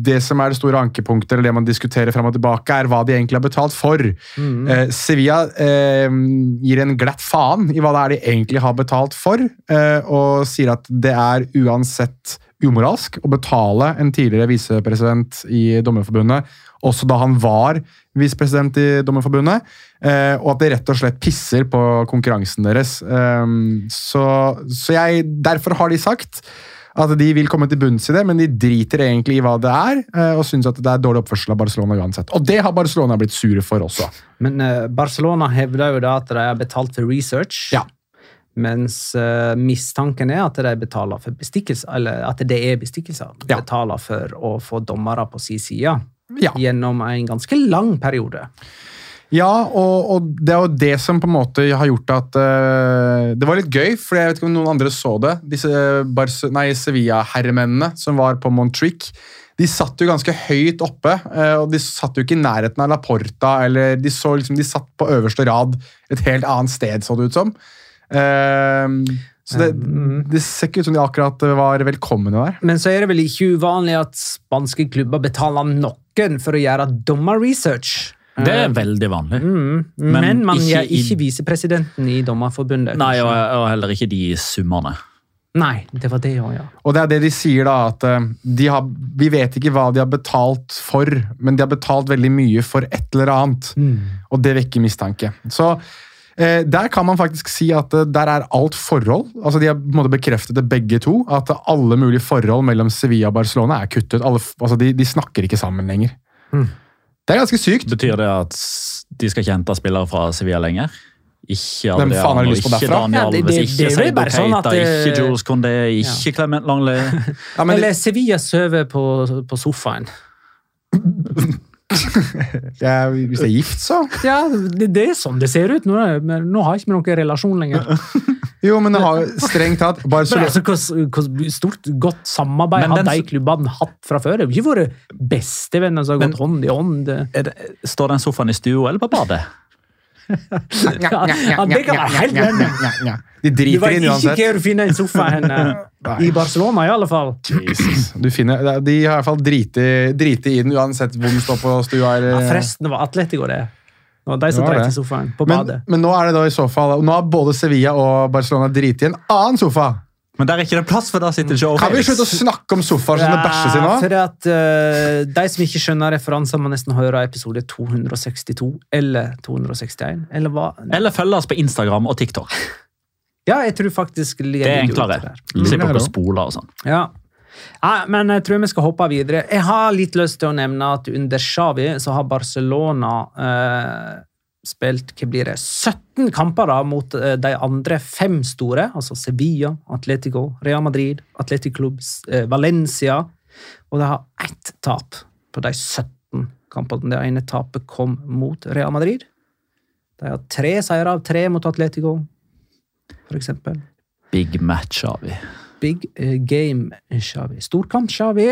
det som er det store ankepunktet, eller det man diskuterer frem og tilbake, er hva de egentlig har betalt for. Mm. Sevilla gir en glatt faen i hva det er de egentlig har betalt for, og sier at det er uansett umoralsk å betale en tidligere visepresident i Dommerforbundet, også da han var visepresident i Dommerforbundet, eh, og at det rett og slett pisser på konkurransen deres. Eh, så så jeg, derfor har de sagt at de vil komme til bunns i det, men de driter egentlig i hva det er, eh, og syns at det er dårlig oppførsel av Barcelona uansett. Og det har Barcelona blitt sure for også. Men eh, Barcelona hevder jo da at de har betalt for research. Ja. Mens eh, mistanken er at de betaler for bestikkelse, eller at det er bestikkelser. Ja. Betaler for å få dommere på sin side Ja. gjennom en ganske lang periode. Ja, og, og det er jo det som på en måte har gjort at uh, Det var litt gøy, for jeg vet ikke om noen andre så det. Disse Sevilla-herremennene som var på Montrick. De satt jo ganske høyt oppe, eh, og de satt jo ikke i nærheten av La Porta. eller De, så liksom, de satt på øverste rad et helt annet sted, så det ut som. Eh, så det, det ser ikke ut som de akkurat var velkomne der. Men så er det vel ikke uvanlig at spanske klubber betaler noen for å gjøre dommerresearch. Det er veldig vanlig. Mm, Men men, man ikke gjør ikke visepresidenten i Dommerforbundet. Nei, og, og heller ikke de summene. Nei, det var det òg, ja. Og det er det de sier, da, at eh, de har, vi vet ikke hva de har betalt for, men de har betalt veldig mye for et eller annet. Og det vekker mistanke. Så eh, der kan man faktisk si at eh, der er alt forhold. Altså De har på en måte bekreftet det begge to. At alle mulige forhold mellom Sevilla og Barcelona er kuttet. Alle, altså de, de snakker ikke sammen lenger. Det er ganske sykt. Betyr det at de skal ikke hente spillere fra Sevilla lenger? Ikke Hvem faen har de lyst på derfra? Ja, det- det- ikke det er bare sånn Keita, at det- ikke Jules Condé, ikke Clement Langley. Ja, men Eller Sevilla sover på, på sofaen. <laughs> er, hvis det er gift, så Ja, det, det er sånn det ser ut nå. Men nå har ikke vi noen relasjon lenger. Jo, men det har strengt tatt Men altså, hvor, hvor stort godt samarbeid Men har den- de klubbene hatt fra før? Det har ikke vært bestevenner som har gått hånd i hånd. Er det, står den sofaen i stua eller på badet? Ja, det kan være helt random. De Du driter vet inn ikke uansett. hvor du finner en sofa hen. I Barcelona, i alle fall. Jesus. Du finner, de har i hvert fall driti, driti i den uansett hvor den står på stua. Eller, Ja, forresten, det var Atletico, det. Det var de som dreit i sofaen på men, badet. men nå er det da i så fall Nå har både Sevilla og Barcelona driti i en annen sofa. Men der er ikke det plass, for da sitter Joe Kan vi slutte å snakke om sofaer som det bæsjes i nå? for at uh, De som ikke skjønner referanser, må nesten høre episode 262 eller 261. Eller hva? Eller følge oss på Instagram og TikTok. <laughs> Ja, jeg tror faktisk Det er enklere. Slipper dere å spole og sånn. Ja. ja, men jeg tror vi skal hoppe videre. Jeg har litt lyst til å nevne at under Xavi så har Barcelona eh, spilt hva blir det, 17 kamper da, mot eh, de andre fem store, altså Sevilla, Atletico, Real Madrid, Atletic Club, eh, Valencia. Og de har ett tap på de 17 kampene. Det ene tapet kom mot Real Madrid. De har tre seire av tre mot Atletico, for eksempel. Big match Shawi. Big eh, game, Shawi. Storkamp, Xavi.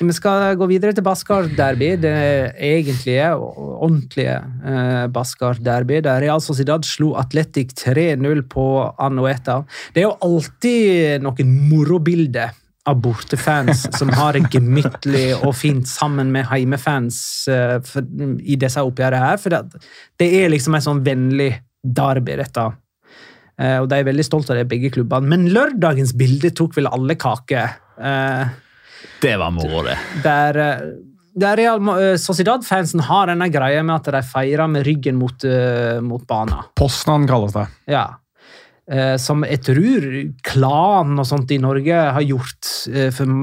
Vi skal gå videre til Baskar Derby, det egentlige og ordentlige eh, Baskar Derby, der Real Sociedad slo Atletic 3-0 på Anoeta. Det er jo alltid noen morobilder av bortefans som har det gemyttlig og fint sammen med heimefans eh, for, i disse oppgjørene her. For det, det er liksom en sånn vennlig derby, dette. Eh, og de er veldig stolte av det, begge klubbene. Men lørdagens bilde tok vel alle kake. Eh, Det var moro, det. der eh, der Real eh, Sociedad-fansen har denne greia med at de feirer med ryggen mot, eh, mot banen. Poznan kalles det. Ja. Eh, som jeg tror klan og sånt i Norge har gjort for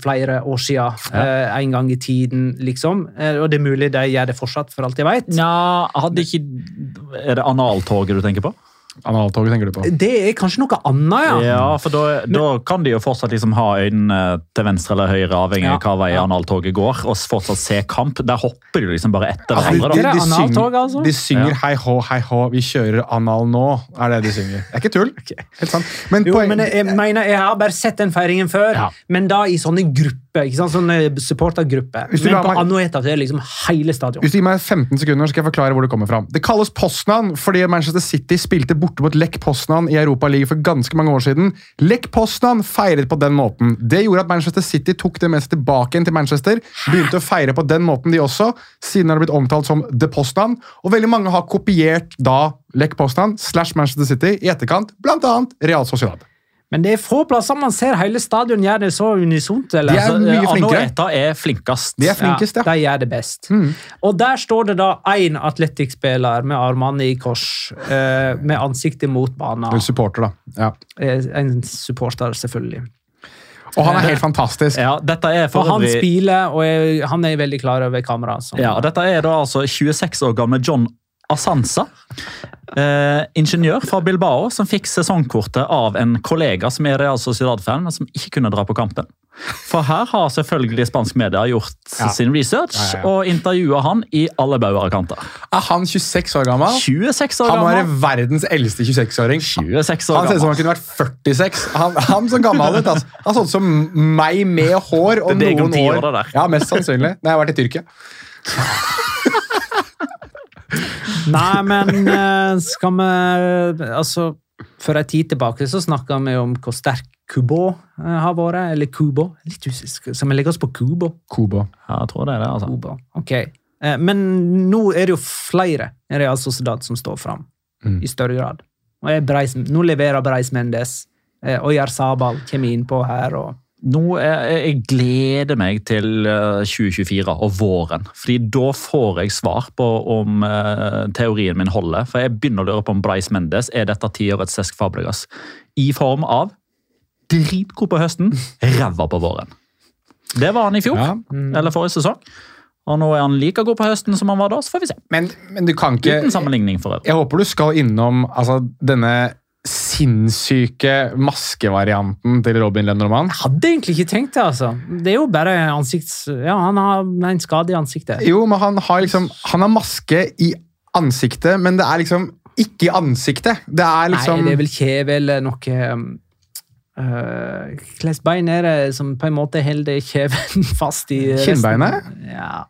flere år siden. Ja. en gang i tiden, liksom. Og det er mulig de gjør det fortsatt, for alt jeg ikke Er det analtoget du tenker på? Analtoget tenker du på. Det er kanskje noe annet, ja. Ja, for da, da kan de jo fortsatt liksom ha øynene til venstre eller høyre, avhengig av Ja, hva vei ja. analtoget går, og fortsatt se kamp. Der hopper de liksom bare etter Altså, de, hverandre. de, de, synger, altså? de synger Ja. 'hei hå, hei hå, vi kjører anal nå', er det de synger. Det er ikke tull. Helt sant. Men, Jo, poeng- men jeg, jeg mener, jeg har bare sett den feiringen før, Ja. men da i sånne grupper. Ikke sant? sånn supportergruppe. Men på meg- så er det liksom hele stadion. Hvis du gir meg 15 sekunder, skal jeg forklare hvor det kommer fra. Det kalles Poznan fordi Manchester City spilte borte mot Lech Poznan i Europa League for ganske mange år siden. Lech Poznan feiret på den måten. Det gjorde at Manchester City tok det med seg tilbake igjen til Manchester. Begynte å feire på den måten, de også. Siden har det blitt omtalt som The Poznan. Og veldig mange har kopiert da Lech Poznan slash Manchester City i etterkant, annet Real Sociedad. Men det er få plasser man ser hele stadion gjøre det så unisont. eller? De er Altså, mye flinkere. Er flinkest. De er flinkest, ja. De gjør det best. Og der står det da én Atletic-spiller med armene i kors, eh, med ansiktet mot banen. En supporter, da. Ja. Eh, En supporter, selvfølgelig. Og han er helt fantastisk. Ja, dette er for og han spiler, og er, han er veldig klar over kamera. Ja, og Dette er da altså 26 år gamle John Asansa, eh, ingeniør fra Bilbao, som fikk sesongkortet av en kollega som er Real Sociedad-fan, men som ikke kunne dra på kampen. For her har selvfølgelig spansk media gjort Ja. sin research Ja, ja, og intervjua han i alle bauger og kanter. Er han 26 år gammel? 26 år Han må være verdens eldste 26-åring. 26 år Han ser ut som han kunne vært 46. Han, han som gammel ut. Altså. Han så ut som meg med hår og noen år. år. Ja, Mest sannsynlig. Når jeg har vært i Tyrkia. <laughs> Nei, men eh, skal vi Altså, for en tid tilbake så snakka vi om hvor sterk Kubo eh, har vært. Eller Kubo. Litt usikker. Skal vi legge oss på Kubo? Kubo. Ja, jeg tror det er det, altså. Kubo. Ok. Eh, Men nå er det jo flere Real Sociedad som står fram, Mm. i større grad. Og Breis, nå leverer Breis Mendes og Jarzabal Sabal kommer innpå her. og Nå jeg, jeg gleder meg til eh, 2024 og våren. fordi da får jeg svar på om eh, teorien min holder. For jeg begynner å lure på om Bryce Mendes er dette tiårets Cesc Fabregas. I form av dritgod på høsten, ræva på våren. Det var han i fjor, Ja. eller forrige sesong. Og nå er han like god på høsten som han var da, så får vi se. Men, men du kan ikke Uten sammenligning for øvrig. Jeg håper du skal innom altså, denne sinnssyke maskevarianten til Robin Lenormand. Hadde egentlig ikke tenkt det, altså. Det er jo bare ansikts... Ja, han har en skade i ansiktet. Jo, men han har liksom Han har maske i ansiktet, men det er liksom ikke i ansiktet. Det er liksom Nei, det er vel kjeve eller noe Hvilket uh, bein er det som på en måte holder kjeven <laughs> fast i? Kinnbeinet? Ja.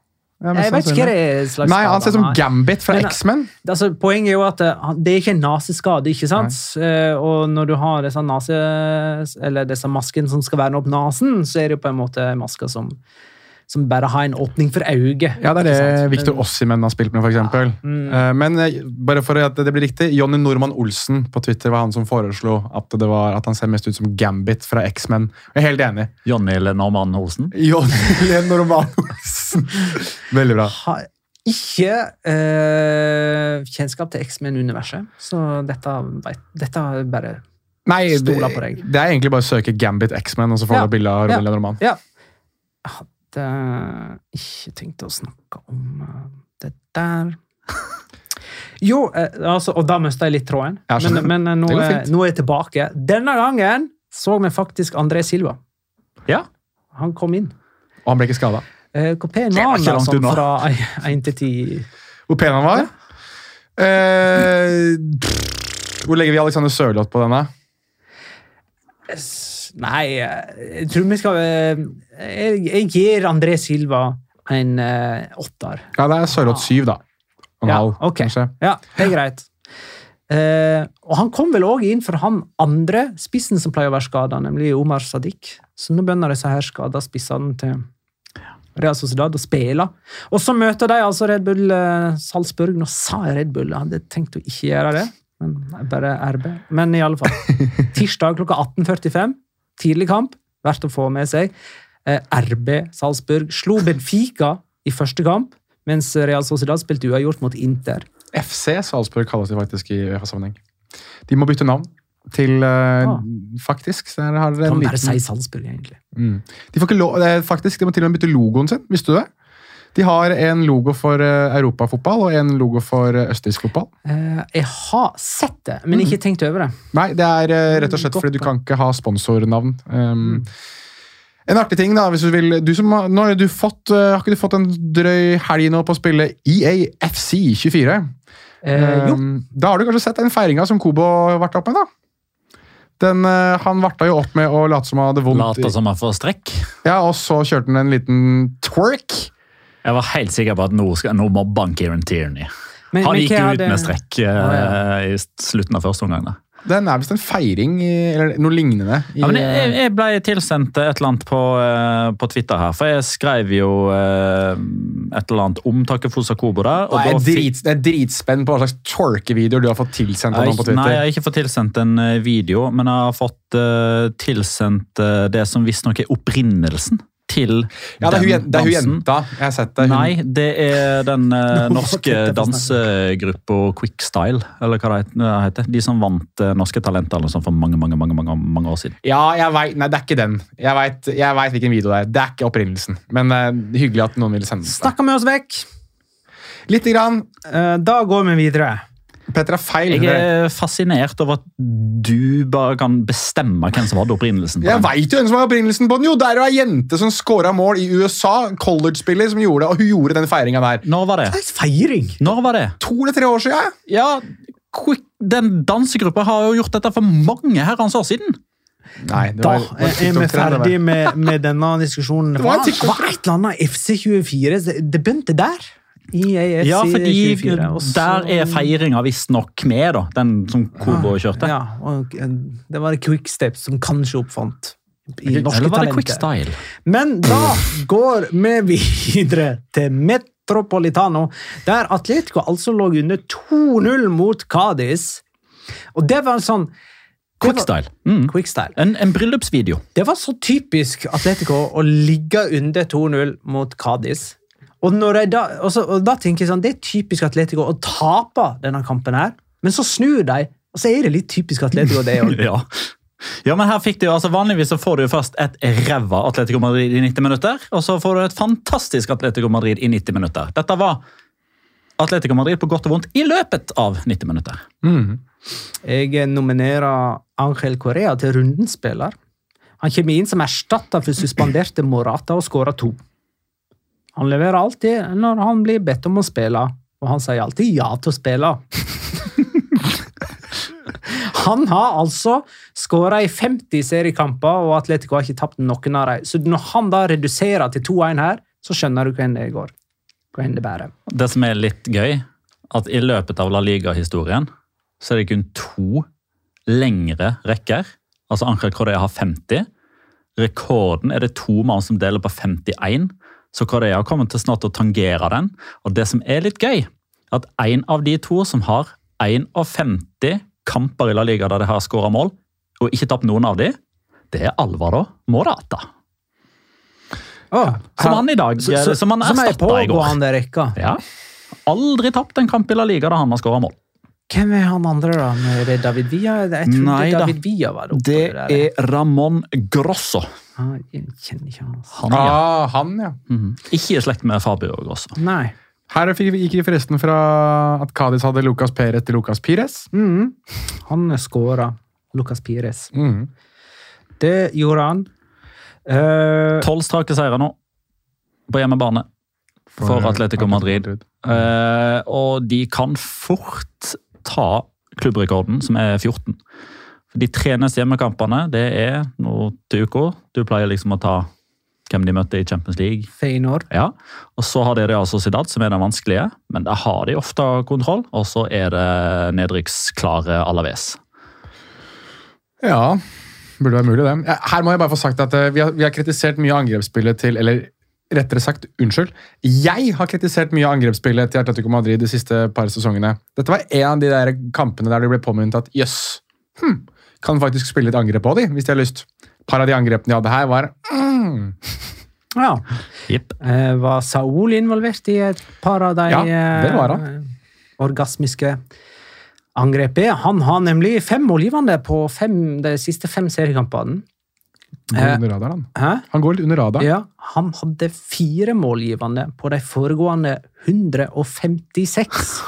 Ja, Jeg vet ikke hva det er slags Nei, han ser ut som Gambit fra X-Men. Altså, poenget er jo at uh, det er ikke en naseskade, ikke sant? Nei. og når du har disse, nase, eller disse maskene som skal verne opp nesen, så er det jo på en måte masker som, som bare har en åpning for øyet. Ja, det er det? Victor Men- Ossimen har spilt med, for eksempel. Mm. Eh, Men eh, bare for at det blir riktig, Jonny Normann Olsen på Twitter var han som foreslo at, det var, at han ser mest ut som Gambit fra X-Men. Jeg er helt enig. Jonny Lenormann Olsen. Jonny <laughs> Normann Olsen. Veldig bra. har ikke eh, kjennskap til X-Men-universet, så dette, vet, dette er bare Nei, det, Stoler på deg. det er egentlig bare å søke Gambit X-Men, og så får Ja, du bilde av ja. Normann. Ja. Hadde ikke tenkt å snakke om eh, det der. <laughs> Jo, eh, altså, og da mista jeg litt tråden. Men men eh, nå, er, nå er jeg tilbake. Denne gangen så vi faktisk André Silva. Ja. Han kom inn. Og han ble ikke skada. Hvor pen var han da, sånn fra 1 til 10? Hvor pen han var? Eh, hvor legger vi Alexander Sørloth på denne? S- Nei, eh, jeg tror vi skal eh, Jeg, jeg gir André Silva en uh, åtter. Ja, det er Sørloth syv, da. Og en Ja, halv, okay. kanskje. Ja, det er greit. Uh, og han kom vel òg inn for han andre spissen som pleier å være skada, nemlig Omar Sadiq. Så nå begynner disse her skada spissene til Real Sociedad å spille. Og så møter de altså Red Bull uh, Salzburg. Nå sa jeg Red Bull, jeg hadde tenkt å ikke gjøre det. Men bare RB. Men i alle fall. <laughs> Tirsdag klokka 18.45. Tidlig kamp. Verdt å få med seg. Eh, RB Salzburg slo Benfica i første kamp, mens Real Sociedad spilte uavgjort mot Inter. FC Salzburg kalles de faktisk i UEFA-sammenheng. De må bytte navn til eh, Ah. Faktisk. Så der har dere Kan bare si Salzburg, egentlig. mm. De får ikke lov, faktisk, de må til og med bytte logoen sin. Visste du det? De har en logo for eh, europafotball og en logo for eh, østerriksk fotball. Eh, jeg har sett det, men ikke tenkt over det. Nei, det er rett og slett Mm, Godt fordi du kan ikke ha sponsornavn. Um, En artig ting, da, hvis du vil du som, Nå har, du fått, har ikke du fått en drøy helg nå på å spille EAFC 24? Eh, jo. Um, da har du kanskje sett den feiringa som Kobo varta opp med, da? Den, han varta jo opp med å late som han hadde vondt Late som han får strekk. Ja, Og så kjørte han en liten twerk. Jeg var helt sikker på at nå, skal, nå mobber han Kieran Tierney. Men- Han men gikk jo ut med strekk uh, Å, ja. i slutten av første omgang. da. Den er visst en feiring, eller noe lignende. I, Ja, men jeg, jeg ble tilsendt et eller annet på, eh, på Twitter her, for jeg skrev jo eh, et eller annet om Takefusa Kobo der. og jeg, er da drit, jeg er dritspent på hva slags twerkevideoer du har fått tilsendt Jeg, på Twitter. Nei, jeg har ikke fått tilsendt en video, men jeg har fått uh, tilsendt uh, det som visstnok er opprinnelsen til Ja, det er hun, den jen- det er hun dansen. jenta. Jeg har sett det. Hun, Nei, det er den eh, <laughs> norske dansegruppa Quickstyle, eller hva det heter. De som vant eh, Norske Talenter eller sånt for mange, mange, mange, mange, mange år siden. Ja, jeg vet, Nei, det er ikke den. Jeg vet, jeg vet hvilken video det er. Det er ikke opprinnelsen. Men eh, hyggelig at noen ville sende den. Snakka med oss vekk. Lite grann. Eh, da går vi videre. Petter er feil. Jeg er fascinert over at du bare kan bestemme hvem som hadde opprinnelsen. på den. Jeg veit jo hvem som hadde opprinnelsen på den! jo! Det er jo ei jente som scora mål i USA. College-spiller som gjorde det, og hun gjorde den feiringa der. Når var det? Det er feiring! Når var det? To eller tre år siden. Ja, Quick, Den dansegruppa har jo gjort dette for mange herrens år siden. Nei, det Da var, da er vi ferdig med, med denne diskusjonen. Det var det var et eller annet FC24. Det, det begynte der. I Ja, fordi 24. også... der er feiringa visstnok med, da. Den som Kobo kjørte. Ja, og eh, det var Quickstep som kanskje oppfant i norske Eller var det. Quickstyle? Men da går vi videre til Metropolitano, der Atletico altså lå under 2-0 mot Cádiz. Og det var en sånn Quickstyle. Mm. Quick En, en bryllupsvideo. Det var så typisk Atletico å ligge under 2-0 mot Cádiz. Og, når de da, og, så, og da tenker jeg sånn, Det er typisk Atletico å tape denne kampen, her, men så snur de, og så er det litt typisk Atletico. det også. <laughs> Ja. ja, men her fikk du, altså Vanligvis så får du jo først et ræva Atletico Madrid i 90 minutter, og så får du et fantastisk Atletico Madrid i 90 minutter. Dette var Atletico Madrid på godt og vondt i løpet av 90 minutter. Jeg nominerer Angel Correa til rundens spiller. Han kommer inn som erstatter for suspenderte Morata og skårer to. Han leverer alltid når han blir bedt om å spille, og han sier alltid ja til å spille. <laughs> Han har altså skåra i 50 seriekamper, og Atletico har ikke tapt noen av dem. Så når han da reduserer til 2-1 her, så skjønner du hvor det går. Hvor det bærer. Det som er litt gøy, at i løpet av La Liga-historien så er det kun to lengre rekker. Altså Angel Correa har 50. Rekorden er det to mann som deler på 51. Så Correa kommer til snart å tangere den. Og det som er litt gøy, at en av de to som har 51 kamper i La Liga der de har skåra mål, og ikke tapt noen av de, det er Alvaro Morata. Som han i dag Så- så- som han er erstatta i går. pågående rekka. Ja. Aldri tapt en kamp i La Liga der han har skåra mål. Hvem er han andre, da? Er det David Villa? Jeg trodde Nei da. David Villa var oppe Det der. er Ramón Grosso. Ah, Jeg kjenner ikke han. altså. Han ja. Ah, han, ja. mhm. ikke i slekt med Fabio Grosso. Nei. Her gikk vi forresten fra at Cádiz hadde Lucas Perez til Lucas Pires. Mhm. Han skåra. Lucas Pires. Mm. Det gjorde han. Eh, Tolv strake seire nå på hjemmebane for Atletico Madrid. Uh, og de kan fort ta klubbrekorden, som er 14. For De tre neste hjemmekampene det er nå til uka. Du pleier liksom å ta hvem de møtte i Champions League. Feinor. Ja, og så har de Real Sociedad, som er den vanskelige, men der har de ofte kontroll. Og så er det nedrykksklare Alaves. Ja, burde være mulig det. Her må jeg bare få sagt at eh, vi har, vi har kritisert mye angrepsspillet til Eller rettere sagt, unnskyld. Jeg har kritisert mye angrepsspillet til Atletico Madrid de siste par sesongene. Dette var en av de der kampene der de ble påminnet at jøss, hm, kan faktisk spille litt angrep på de, hvis de har lyst. Et par av de angrepene de hadde her, var mm, <laughs> Ja. Yep. Eh, var Saul involvert i et par av de Ja, det var han. eh, orgasmiske angrepene? Han har nemlig fem målgivende på fem, de siste fem seriekampene. Går Eh, under radaren. han. Hæ? Han går litt under radaren. Ja, han hadde fire målgivende på de foregående 156.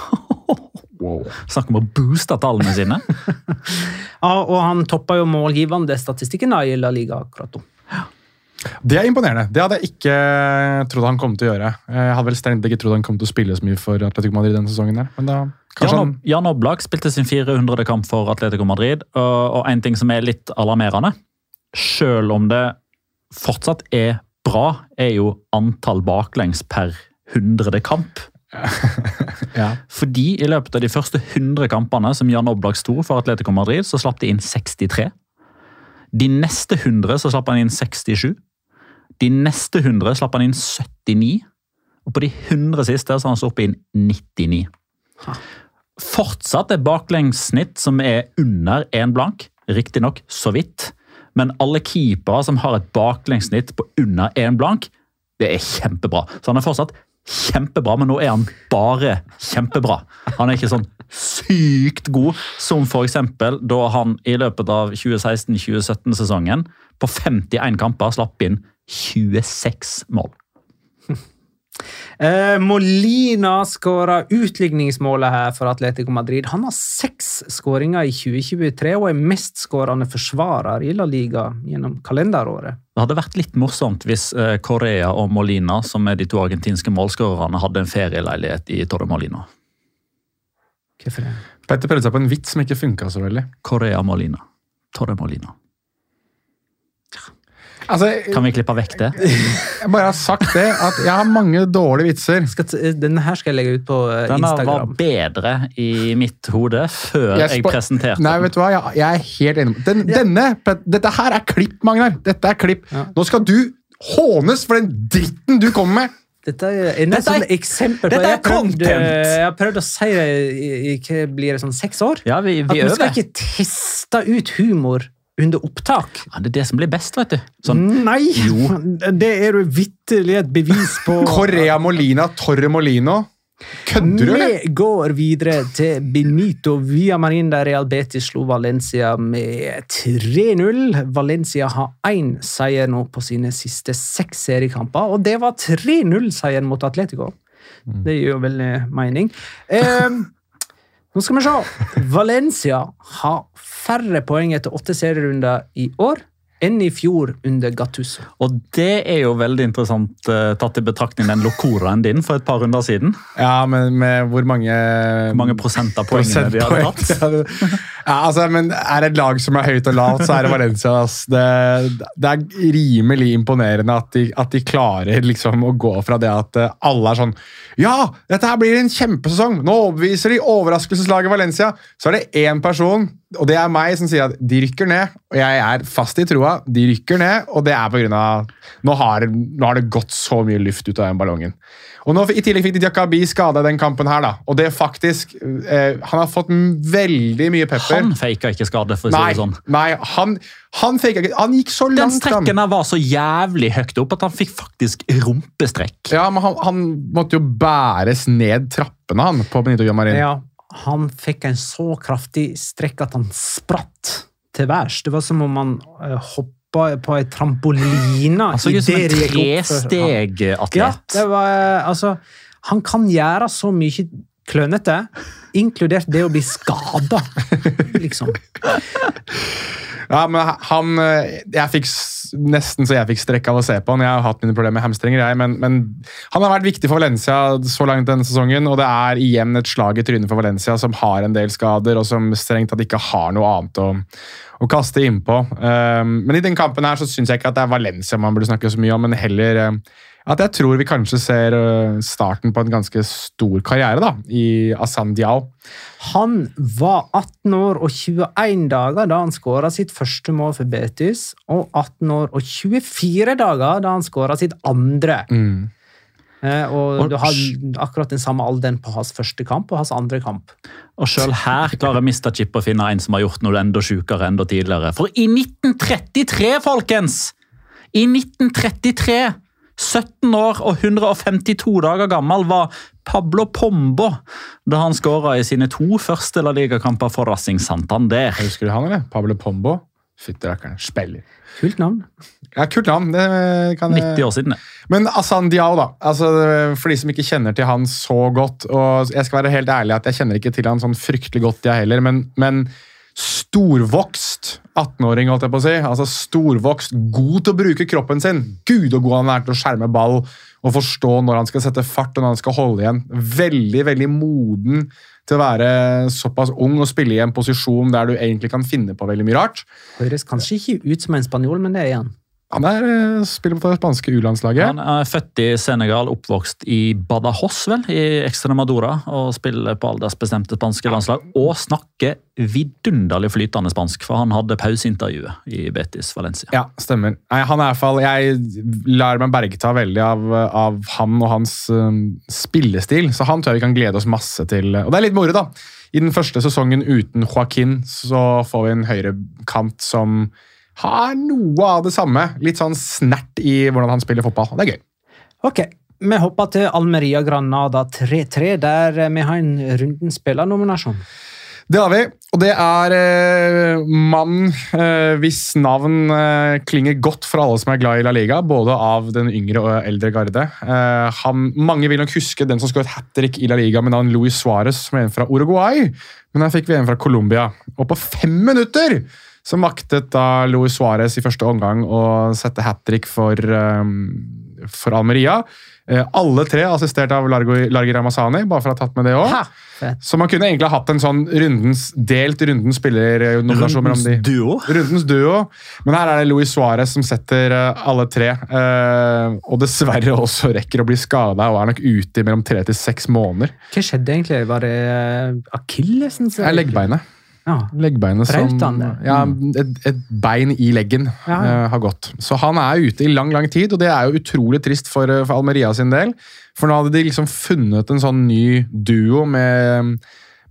<laughs> Snakk om å booste tallene sine. <laughs> Ja, og han toppa jo målgivende statistikken da i La Liga akkurat nå. Det er imponerende. Det hadde jeg ikke trodd han kom til å gjøre. Jeg hadde vel strengt ikke trodd han kom til å spille så mye for Atletico Madrid denne sesongen. Der. Men da, Jan, han... Jan Oblak spilte sin 400. kamp for Atletico Madrid, og, en ting som er litt alarmerende, selv om det fortsatt er bra, er jo antall baklengs per 100. kamp. Ja. <laughs> Fordi i løpet av de første 100 kampene som Jan Oblak sto for Atletico Madrid, så slapp de inn 63. De neste 100 så slapp han inn 67. De neste 100 slapp han inn 79. Og på de 100 siste så har han sluppet inn 99. Fortsatt et baklengssnitt som er under én blank, riktignok så vidt. Men alle keepere som har et baklengssnitt på under én blank, det er kjempebra. Så han er fortsatt kjempebra, men nå er han bare kjempebra. Han er ikke sånn sykt god som f.eks. da han i løpet av 2016-2017-sesongen på 51 kamper slapp inn 26 mål. Eh, Molina skåra utligningsmålet her for Atletico Madrid. Han har seks skåringer i 2023 og er mestskårende forsvarer i La Liga gjennom kalenderåret. Det hadde vært litt morsomt hvis Korea Correa og Molina, som er de to argentinske målskårerne, hadde en ferieleilighet i Torre Molina. Hvorfor det? Petter prøvde seg på en vits som ikke funka så veldig. Correa Molina. Torre Molina. Altså, Kan vi klippe vekk det? <laughs> Jeg bare har sagt det, at jeg har mange dårlige vitser. Skal denne her skal jeg legge ut på Instagram. Denne var bedre i mitt hode før jeg, jeg presenterte Nei, den. vet du hva? Jeg, jeg er helt enig. Den, Denne, Dette her er klipp, Magnar. Dette er klipp. Ja. Nå skal du hånes for den dritten du kommer med! Dette er et Dette er- eksempel. dette er jeg, har prøvd, content. eh, jeg har prøvd å si det i, i i blir det sånn seks år. Ja, vi, At vi øver. skal ikke teste ut humor under opptak. Ja, det er det som blir best, vet du. Sånn, Nei! Det er du vitterlig et bevis på. <laughs> Correa Molina, Torre Molino. Kødder du, eller? Vi går videre til Benito Villamarin, der Real Betis slo Valencia med 3-0. Valencia har én seier nå på sine siste seks seriekamper, og det var 3-0-seieren mot Atletico. Det gir jo veldig mening. Eh, nå skal vi se. Valencia har færre poeng etter åtte serierunder i år enn i fjor under Gattuso. og det er jo veldig interessant uh, tatt i betraktning den locoraen din for et par runder siden. Ja, men med hvor mange Hvor mange prosent av poengene de hadde tatt. <laughs> Ja, altså, men er det et lag som er høyt og lavt, så er det Valencia. Altså. Det, det er rimelig imponerende at de, at de klarer liksom å gå fra det at eh, alle er sånn Ja, dette her blir en kjempesesong! Nå overbeviser de overraskelseslaget Valencia! Så er det én person, og det er meg, som sier at de rykker ned. Og jeg er fast i troa. De rykker ned, og det er på grunn av Nå har, nå har det gått så mye luft ut av den ballongen. Og nå, I tillegg fikk de Diakabi skada den kampen her, da. Og det er faktisk eh, Han har fått veldig mye pepper. Han faka ikke skade, for å si det sånn. nei, han, han faka ikke Han gikk så Den langt, den strekken var så jævlig høyt opp at han fikk faktisk rumpestrekk. Ja, men han, han måtte jo bæres ned trappene, han, på Benito Villamarin. Ja, han fikk en så kraftig strekk at han spratt til værs. Det var som om han uh, hoppa på ei trampoline. Han så i som en trestegatlet. Ja, det var Altså, han kan gjøre så mye klønete, inkludert det å bli skada, liksom. Ja, men han eh, Jeg fikk nesten så jeg fikk strekk av å se på han. Jeg har hatt mine problemer med hamstringer, jeg, men, men han har vært viktig for Valencia så langt denne sesongen, og det er igjen et slag i trynet for Valencia, som har en del skader, og som strengt tatt ikke har noe annet å, å kaste innpå. Um, men i den kampen her så syns jeg ikke at det er Valencia man burde snakke så mye om, men heller eh, at jeg tror vi kanskje ser eh, starten på en ganske stor karriere da, i Asan Diao. Han var 18 år og 21 dager da han skåra sitt første mål for Betis, og 18 år og 24 dager da han skåra sitt andre. Eh, og Og- du har akkurat den samme alderen på hans første kamp og hans andre kamp. Og sjøl her klarer Mista Chip å finne en som har gjort noe enda sjukere enda tidligere. For i 1933, folkens! I 1933, 17 år og 152 dager gammel, var Pablo Pombo da han skåra i sine to første La Liga-kamper for Racing Santander. Husker du han, eller? Pablo Pombo. Fytti rakkeren. Spiller. Kult navn. Ja, Kult navn. det kan 90 år siden, det. Men Asan Diao, da. Altså, for de som ikke kjenner til han så godt og Jeg skal være helt ærlig at jeg kjenner ikke til han sånn fryktelig godt, jeg heller. Men, men storvokst 18-åring, holdt jeg på å si. Altså Storvokst, god til å bruke kroppen sin. Gud og god han er til å skjerme ball og forstå når han skal sette fart og når han skal holde igjen. Veldig, veldig moden til å være såpass ung og spille i en posisjon der du egentlig kan finne på veldig mye rart. Høres kanskje ikke ut som en spanjol, men det er han. Han er, eh, spiller på det spanske U-landslaget. Han er født i Senegal, oppvokst i Badajoz, vel, i Extremadura, og spiller på aldersbestemte spanske landslag. Og snakker vidunderlig flytende spansk, for han hadde pauseintervjuet i Betis Valencia. Ja, stemmer. Nei, han er i fall, Jeg lar meg bergta veldig av, av han og hans um, spillestil, så han tror jeg vi kan glede oss masse til. Og det er litt moro, da. I den første sesongen uten Joaquin så får vi en høyrekant som har noe av det samme. Litt sånn snert i hvordan han spiller fotball. Det er gøy. Ok, vi hopper til Almeria Granada 3-3, der vi har en runden spillernominasjon. Det har vi, og det er eh, mannen eh, hvis navn eh, klinger godt for alle som er glad i La Liga, både av den yngre og eldre garde. Eh, han, mange vil nok huske den som skåret hat trick i La Liga med navn Luis Suárez, som er en fra Uruguay, men han fikk VM fra Colombia. Og på fem minutter så maktet da Luis Suárez i første omgang å sette hat trick for, um, for Almeria. Eh, alle tre assistert av Largo, Largi Ramazani, bare for å ha tatt med det òg. Så man kunne egentlig ha hatt en sånn rundens, delt rundens spillernominasjon mellom de. duo. Rundens duo. Men her er det Luis Suárez som setter eh, alle tre. eh, og dessverre også rekker å bli skada og er nok ute i mellom tre til seks måneder. Hva skjedde egentlig? Var det akillesen? Er leggbeinet. Ja. Leggbeinet som? Ja, et, et bein i leggen Ja. uh, har gått. Så han er ute i lang, lang tid, og det er jo utrolig trist for, eh, for Almeria sin del. For nå hadde de liksom funnet en sånn ny duo med,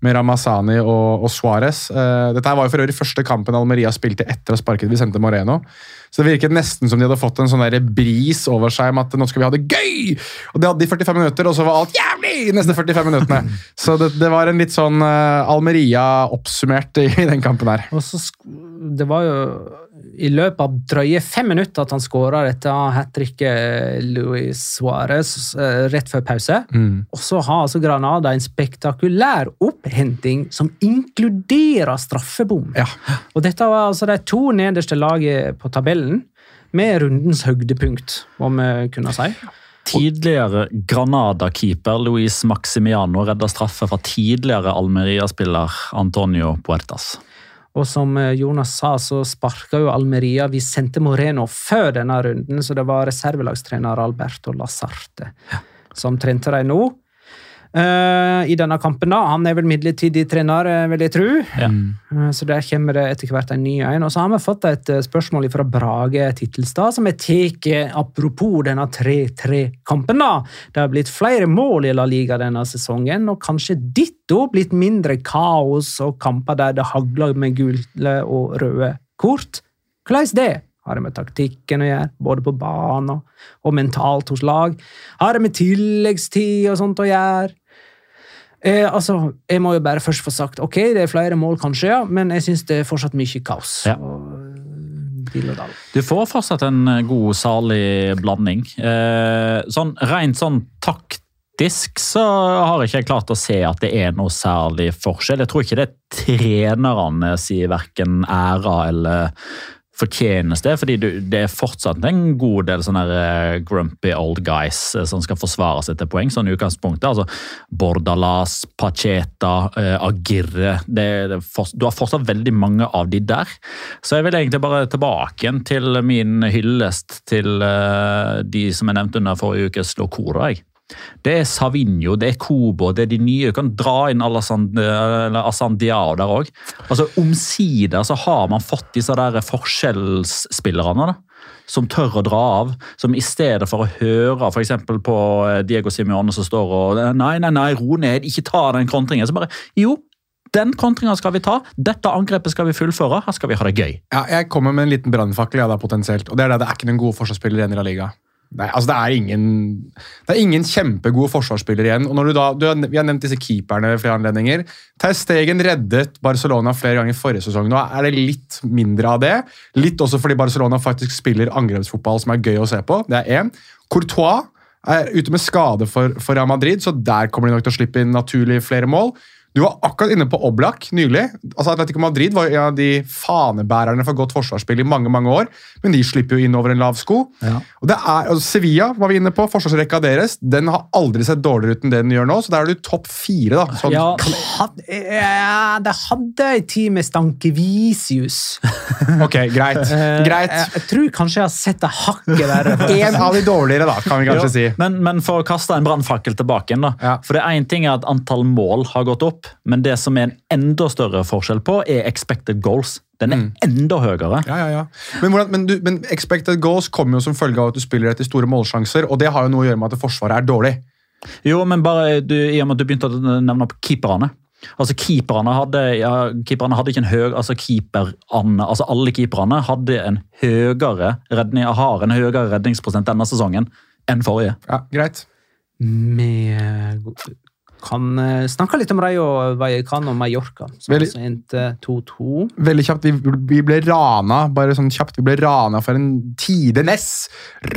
med Ramazani og, og Suárez. Uh, dette her var jo for øvrig første kampen Almeria spilte etter å sparket Vicente Moreno. Så det virket nesten som de hadde fått en sånn bris over seg om at nå skal vi ha det gøy! Og det hadde de 45 minutter, og så var alt jævlig de neste 45 minuttene. <laughs> Så det, det var en litt sånn uh, Almeria oppsummert i, i den kampen her. Og så Det var jo i løpet av drøye fem minutter at han skåra dette hat tricket Luis Suárez eh, rett før pause. Og så har altså Granada en spektakulær opphenting som inkluderer straffebom. Ja. Og dette var altså de to nederste lagene på tabellen, med rundens høydepunkt, må vi kunne si. Tidligere Granada-keeper Luis Maximiano redda straffe fra tidligere Almeria-spiller Antonio Puertas. Og som eh, Jonas sa, så sparka jo Almeria Vicente Moreno før denne runden, så det var reservelagstrener Alberto Lazarte som trente dem nå. Eh, I denne kampen, da. Han er vel midlertidig trener, eh, vil jeg tro. Ja. Eh, Så der kommer det etter hvert en ny en. Og så har vi fått et spørsmål fra Brage Tittelstad, som er tatt apropos denne 3-3-kampen. da. Det har blitt flere mål i La Liga denne sesongen, og kanskje ditto blitt mindre kaos og kamper der det hagler med gule og røde kort. Hvordan det? Har det med taktikken å gjøre, både på banen og mentalt hos lag? Har det med tilleggstid og sånt å gjøre? Eh, altså, Jeg må jo bare først få sagt ok, det er flere mål, kanskje, ja, men jeg syns det er fortsatt mye kaos. Ja. Og, og. Du får fortsatt en eh, god, salig blanding. Eh, sånn, rent sånn taktisk så har jeg ikke klart å se at det er noe særlig forskjell. Jeg tror ikke det er trenerne sier verken æra eller fortjeneste, fordi du, det er fortsatt en god del sånne eh, grumpy old guys eh, som skal forsvare seg til poeng. sånn utgangspunktet. altså Bordalas, Pacheta, eh, Agirre det, det, for- Du har fortsatt veldig mange av de der. Så jeg vil egentlig bare tilbake til min hyllest til de som jeg nevnte under forrige ukes Locora. jeg. Det er Savinho, det er Kobo, det er de nye. Du kan dra inn Alassane Diao der òg. Altså, Omsider så har man fått disse der forskjellsspillerne. da som tør å dra av. Som i stedet for å høre f.eks. på eh, Diego Simione som står og Nei, nei, nei, ro ned, ikke ta den kontringen. Så bare Jo, den kontringa skal vi ta. Dette angrepet skal vi fullføre. Her skal vi ha det gøy. Ja, jeg kommer med en liten brannfakkel, ja, da, potensielt. Og det er det, det er ikke noen gode forsvarsspillere igjen i La Liga. Nei, altså det er ingen Det er ingen kjempegode forsvarsspillere igjen. og når du da, du har, Vi har nevnt disse keeperne ved flere anledninger. Ter Stegen reddet Barcelona flere ganger forrige sesong. Nå er det litt mindre av det. Litt også fordi Barcelona faktisk spiller angrepsfotball som er gøy å se på. Det er én. Courtois er ute med skade for, for Real Madrid, så der kommer de nok til å slippe inn naturlig flere mål. Du var akkurat inne på Oblak nylig. Altså Atletico Madrid var en av de fanebærerne for godt forsvarsspill i mange mange år, men de slipper jo inn over en lav sko. Og det er, altså Sevilla var vi inne på, forsvarsrekka deres. Den har aldri sett dårligere ut enn det den gjør nå, så der er du topp fire. da. Sånn, Ja, ja, det hadde ei tid med Stankevisius. <laughs> Ok, greit. Eh, greit. Jeg, jeg tror kanskje jeg har sett det hakket verre. <laughs> En av de dårligere, da, kan vi kanskje si. Men, men for å kaste en brannfakkel tilbake igjen, da. Ja. For det er én ting er at antall mål har gått opp, men det som er en enda større forskjell på, er expected goals. Den er enda høyere. Ja, ja, ja. Men, hvordan, men, du, men expected goals kommer jo som følge av at du spiller etter store målsjanser, og det har jo noe å gjøre med at Forsvaret er dårlig. Jo, men bare du, i og med at du begynte å nevne opp keeperne. Altså Keeperne hadde, ja, keeperne hadde ikke en høy altså keeperne, altså Alle keeperne hadde en høyere redning, har en høyere redningsprosent denne sesongen enn forrige. Ja, greit. Vi kan eh, snakke litt om Rayo Vallecano Mallorca, som Veldig- altså endte 2-2. Veldig kjapt, vi, vi ble rana bare sånn kjapt, vi ble rana for en tidenes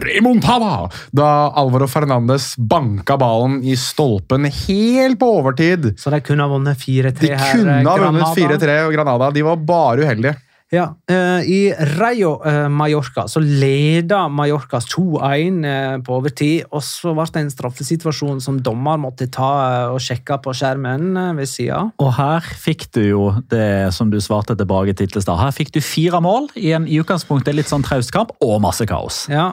remontada da Alvaro Fernandes banka ballen i stolpen helt på overtid. Så de kunne ha vunnet 4-3 her? De kunne ha vunnet 4-3, og Granada de var bare uheldige. Ja, eh, I Rayo eh, Mallorca så leda Mallorca 2-1 eh, på overtid. Og så ble det en straffesituasjon som dommer måtte ta og sjekke på skjermen ved sida. Og her fikk du jo det som du svarte til Brage Titlestad. Her fikk du fire mål i en i utgangspunktet litt sånn traust kamp, og masse kaos. Ja.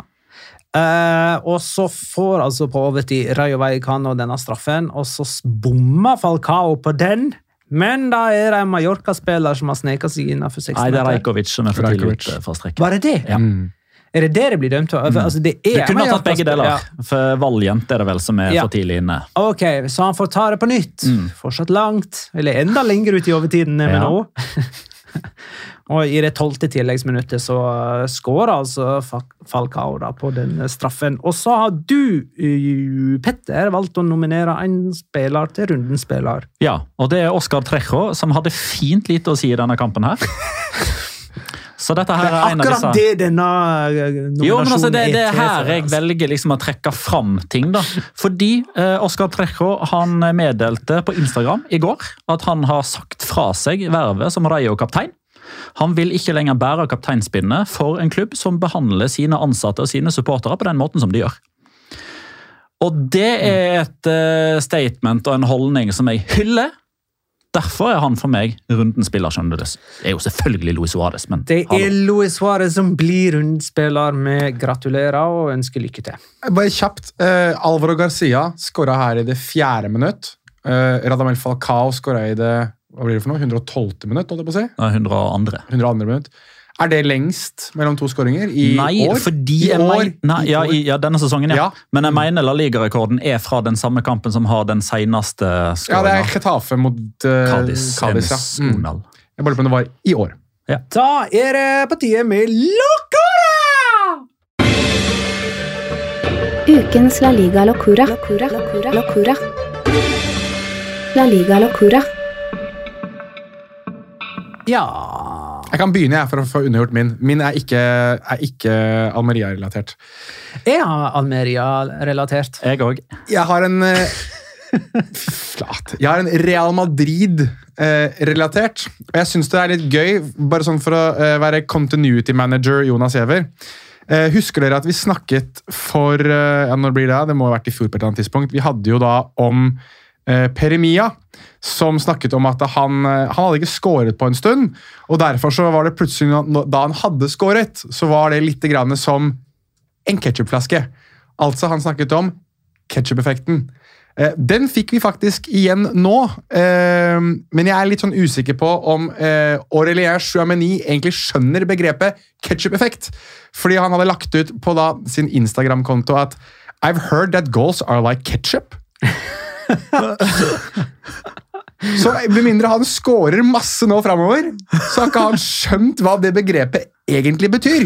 Uh, og så får altså på overtid Rayo Vallecano denne straffen, og så bommer Falcao på den. Men da er det en Mallorca-spiller som har sneket seg innenfor 16 Nei, det er meter. Rajkovic som er for tidlig ute fra strekket. Var det det? Ja. Er det det det blir dømt for? Altså, det er Du kunne ha tatt begge deler, Ja. for Valjent er det vel som er Ja. for tidlig inne. Ok, så han får ta det på nytt. Mm. Fortsatt langt, eller enda lenger ut i overtiden enn Ja. nå. <laughs> Og i det tolvte tilleggsminuttet så uh, skårer altså Falcao da på den straffen. Og så har du, uh, Petter, valgt å nominere en spiller til rundens spiller. Ja, og det er Oskar Trejo, som hadde fint lite å si i denne kampen her. <laughs> Så dette her er en av disse... Akkurat det denne nominasjonen Jo, men altså, det, det er er her jeg altså. velger liksom å trekke fram ting. da. Fordi eh, Oskar Trejo han meddelte på Instagram i går at han har sagt fra seg vervet som Rayo-kaptein. Han vil ikke lenger bære kapteinspinnet for en klubb som behandler sine ansatte og sine supportere på den måten som de gjør. Og det er et eh, statement og en holdning som jeg hyller. Derfor er han for meg rundens spiller. skjønner du. Det er jo selvfølgelig Luis Suárez, men Det hallo. er Luis Suárez som blir rundens spiller. Vi gratulerer og ønsker lykke til. Bare kjapt. Uh, Alvaro Garcia skåra her i det fjerde minutt. Uh, Radamel Falcao skåra i det hva blir det for noe? 112. minutt. holdt jeg på å si. Er 102. 102. minutt. Er det lengst mellom to skåringer i nei, år? fordi I jeg år? nei, ja, i, ja, denne sesongen, ja. Ja. Men jeg mener La Liga-rekorden er fra den samme kampen som har den seneste Ja, det er Chetafe mot uh, Cádiz. Cádiz, ja. Mm. Jeg bare lurer på om det var i år. Ja. Da er det på tide med Locora! Ukens La Liga Locura. Locura. Locura. Locura. La Liga Locura. Ja Jeg kan begynne jeg, for å få unnagjort min. Min er ikke, er ikke Almeria-relatert. Jeg har Almeria-relatert? Jeg òg. Jeg har en eh, Flat. Jeg har en Real Madrid-relatert. og jeg syns det er litt gøy, bare sånn for å eh, være continuity manager Jonas Giæver. Eh, husker dere at vi snakket for eh, ja, Når blir det? Det må ha vært i fjor på et eller annet tidspunkt. Vi hadde jo da om eh, Peremia, som snakket om at han, eh, han hadde ikke skåret på en stund. Og derfor så var det plutselig, da han hadde skåret, så var det litt grann som en ketsjupflaske. Altså, han snakket om ketsjup-effekten. Eh, Den fikk vi faktisk igjen nå, eh, men jeg er litt sånn usikker på om eh, Aurelien Chouameni egentlig skjønner begrepet ketchup-effekt. Fordi han hadde lagt ut på sin Instagram-konto at I've heard that goals are like ketchup. <laughs> <laughs> Så med mindre han scorer masse nå framover, så har ikke han skjønt hva det begrepet egentlig betyr.